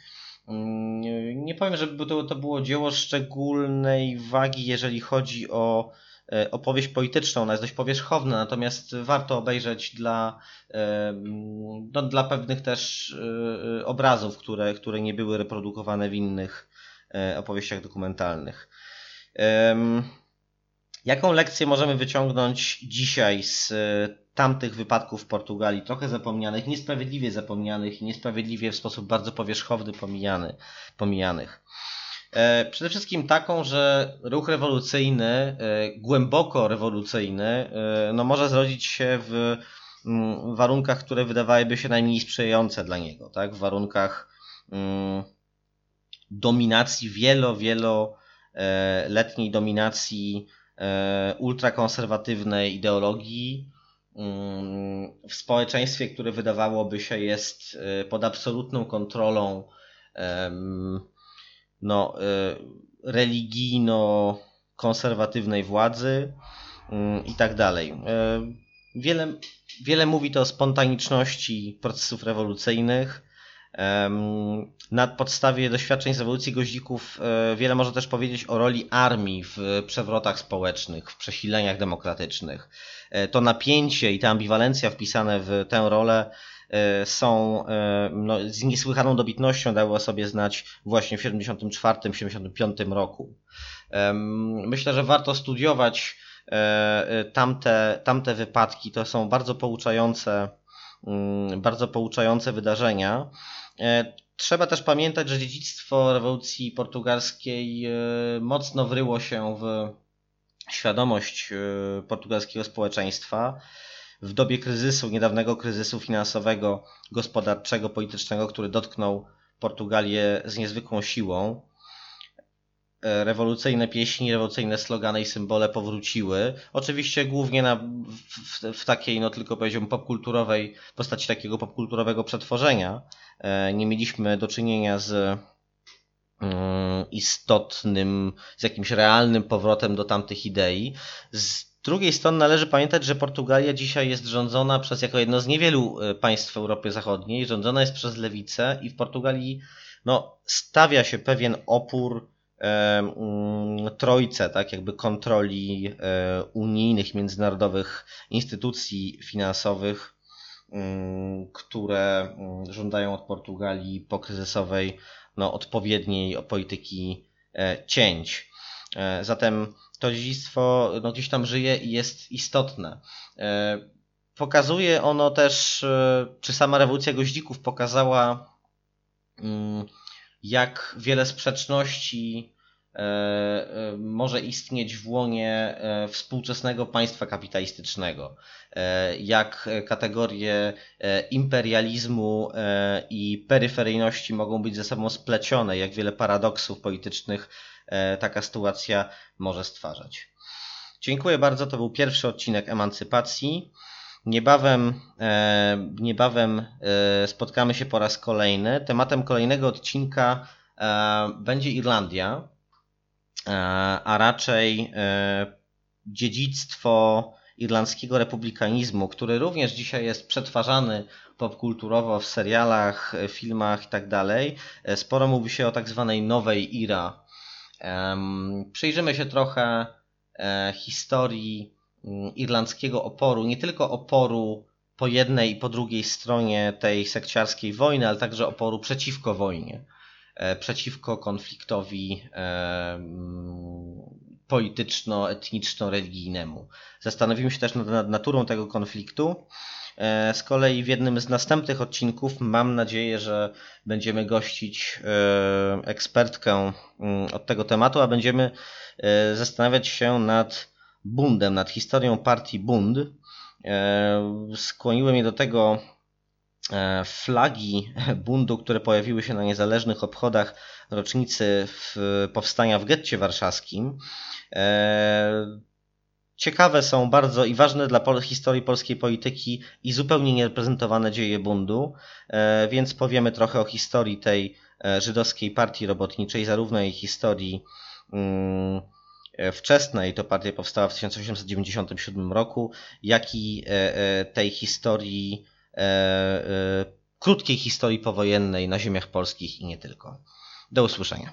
Mm, nie powiem, żeby to, to było dzieło szczególnej wagi, jeżeli chodzi o opowieść polityczną. Ona jest dość powierzchowna, natomiast warto obejrzeć dla, no, dla pewnych też obrazów, które, które nie były reprodukowane w innych opowieściach dokumentalnych. Jaką lekcję możemy wyciągnąć dzisiaj z e, tamtych wypadków w Portugalii, trochę zapomnianych, niesprawiedliwie zapomnianych i niesprawiedliwie w sposób bardzo powierzchowny pomijany, pomijanych? E, przede wszystkim taką, że ruch rewolucyjny, głęboko rewolucyjny, no może zrodzić się w mm, warunkach, które wydawałyby się najmniej sprzyjające dla niego, tak? W warunkach mm, dominacji, wielo, wieloletniej dominacji e, ultrakonserwatywnej ideologii mm, w społeczeństwie, które wydawałoby się jest e, pod absolutną kontrolą no, e, religijno-konserwatywnej władzy mm, i tak dalej. Wiele, wiele mówi to o spontaniczności procesów rewolucyjnych, na podstawie doświadczeń z rewolucji goździków e, wiele może też powiedzieć o roli armii w przewrotach społecznych, w przesileniach demokratycznych. E, to napięcie i ta ambiwalencja wpisane w tę rolę e, są no, z niesłychaną dobitnością dały o sobie znać właśnie w 1974-1975 roku. Myślę, że warto studiować tamte, tamte wypadki. To są bardzo pouczające, mm, bardzo pouczające wydarzenia. E, trzeba też pamiętać, że dziedzictwo rewolucji portugalskiej e, mocno wryło się w świadomość e, portugalskiego społeczeństwa w dobie kryzysu, niedawnego kryzysu finansowego, gospodarczego, politycznego, który dotknął Portugalię z niezwykłą siłą. Rewolucyjne pieśni, rewolucyjne slogany i symbole powróciły. Oczywiście głównie na, w, w takiej, no tylko powiedziałbym, popkulturowej, postaci takiego popkulturowego przetworzenia. E, nie mieliśmy do czynienia z mm, istotnym, z jakimś realnym powrotem do tamtych idei. Z drugiej strony należy pamiętać, że Portugalia dzisiaj jest rządzona przez, jako jedno z niewielu e, państw w Europie Zachodniej, rządzona jest przez lewicę i w Portugalii no, stawia się pewien opór Mm, trojce, tak, jakby kontroli e, unijnych, międzynarodowych instytucji finansowych, które mm, żądają od Portugalii pokryzysowej no, odpowiedniej polityki e, cięć. Zatem to dziedzictwo no, gdzieś tam żyje i jest istotne. Pokazuje ono też, czy sama rewolucja goździków pokazała, mm, jak wiele sprzeczności E, e, może istnieć w łonie e, współczesnego państwa kapitalistycznego, jak kategorie imperializmu i peryferyjności mogą być ze sobą splecione, jak wiele paradoksów politycznych taka sytuacja może stwarzać. Dziękuję bardzo, to był pierwszy odcinek Emancypacji. Niebawem, niebawem spotkamy się po raz kolejny. Tematem kolejnego odcinka będzie Irlandia. E, a raczej e, dziedzictwo irlandzkiego republikanizmu, który również dzisiaj jest przetwarzany popkulturowo w serialach, filmach itd. Tak sporo mówi się o tak zwanej nowej IRA. Przyjrzymy się trochę e, historii mm, irlandzkiego oporu, nie tylko oporu po jednej i po drugiej stronie tej sekciarskiej wojny, ale także oporu przeciwko wojnie. E, przeciwko konfliktowi e, mm, polityczno-etniczno-religijnemu. Zastanowimy się też nad naturą tego konfliktu. E, z kolei w jednym z następnych odcinków mam nadzieję, że będziemy gościć ekspertkę mm, od tego tematu, a będziemy zastanawiać się nad Bundem, nad historią partii Bund. Skłoniły mnie do tego flagi bundu, które pojawiły się na niezależnych obchodach rocznicy powstania w getcie warszawskim. E, ciekawe są bardzo i ważne dla historii polskiej polityki i zupełnie niereprezentowane dzieje bundu, e, więc powiemy trochę o historii tej żydowskiej partii robotniczej, zarówno jej historii mm, wczesnej, to partia powstała w 1897 roku, jak i tej historii E, e, krótkiej historii powojennej na ziemiach polskich i nie tylko. Do usłyszenia.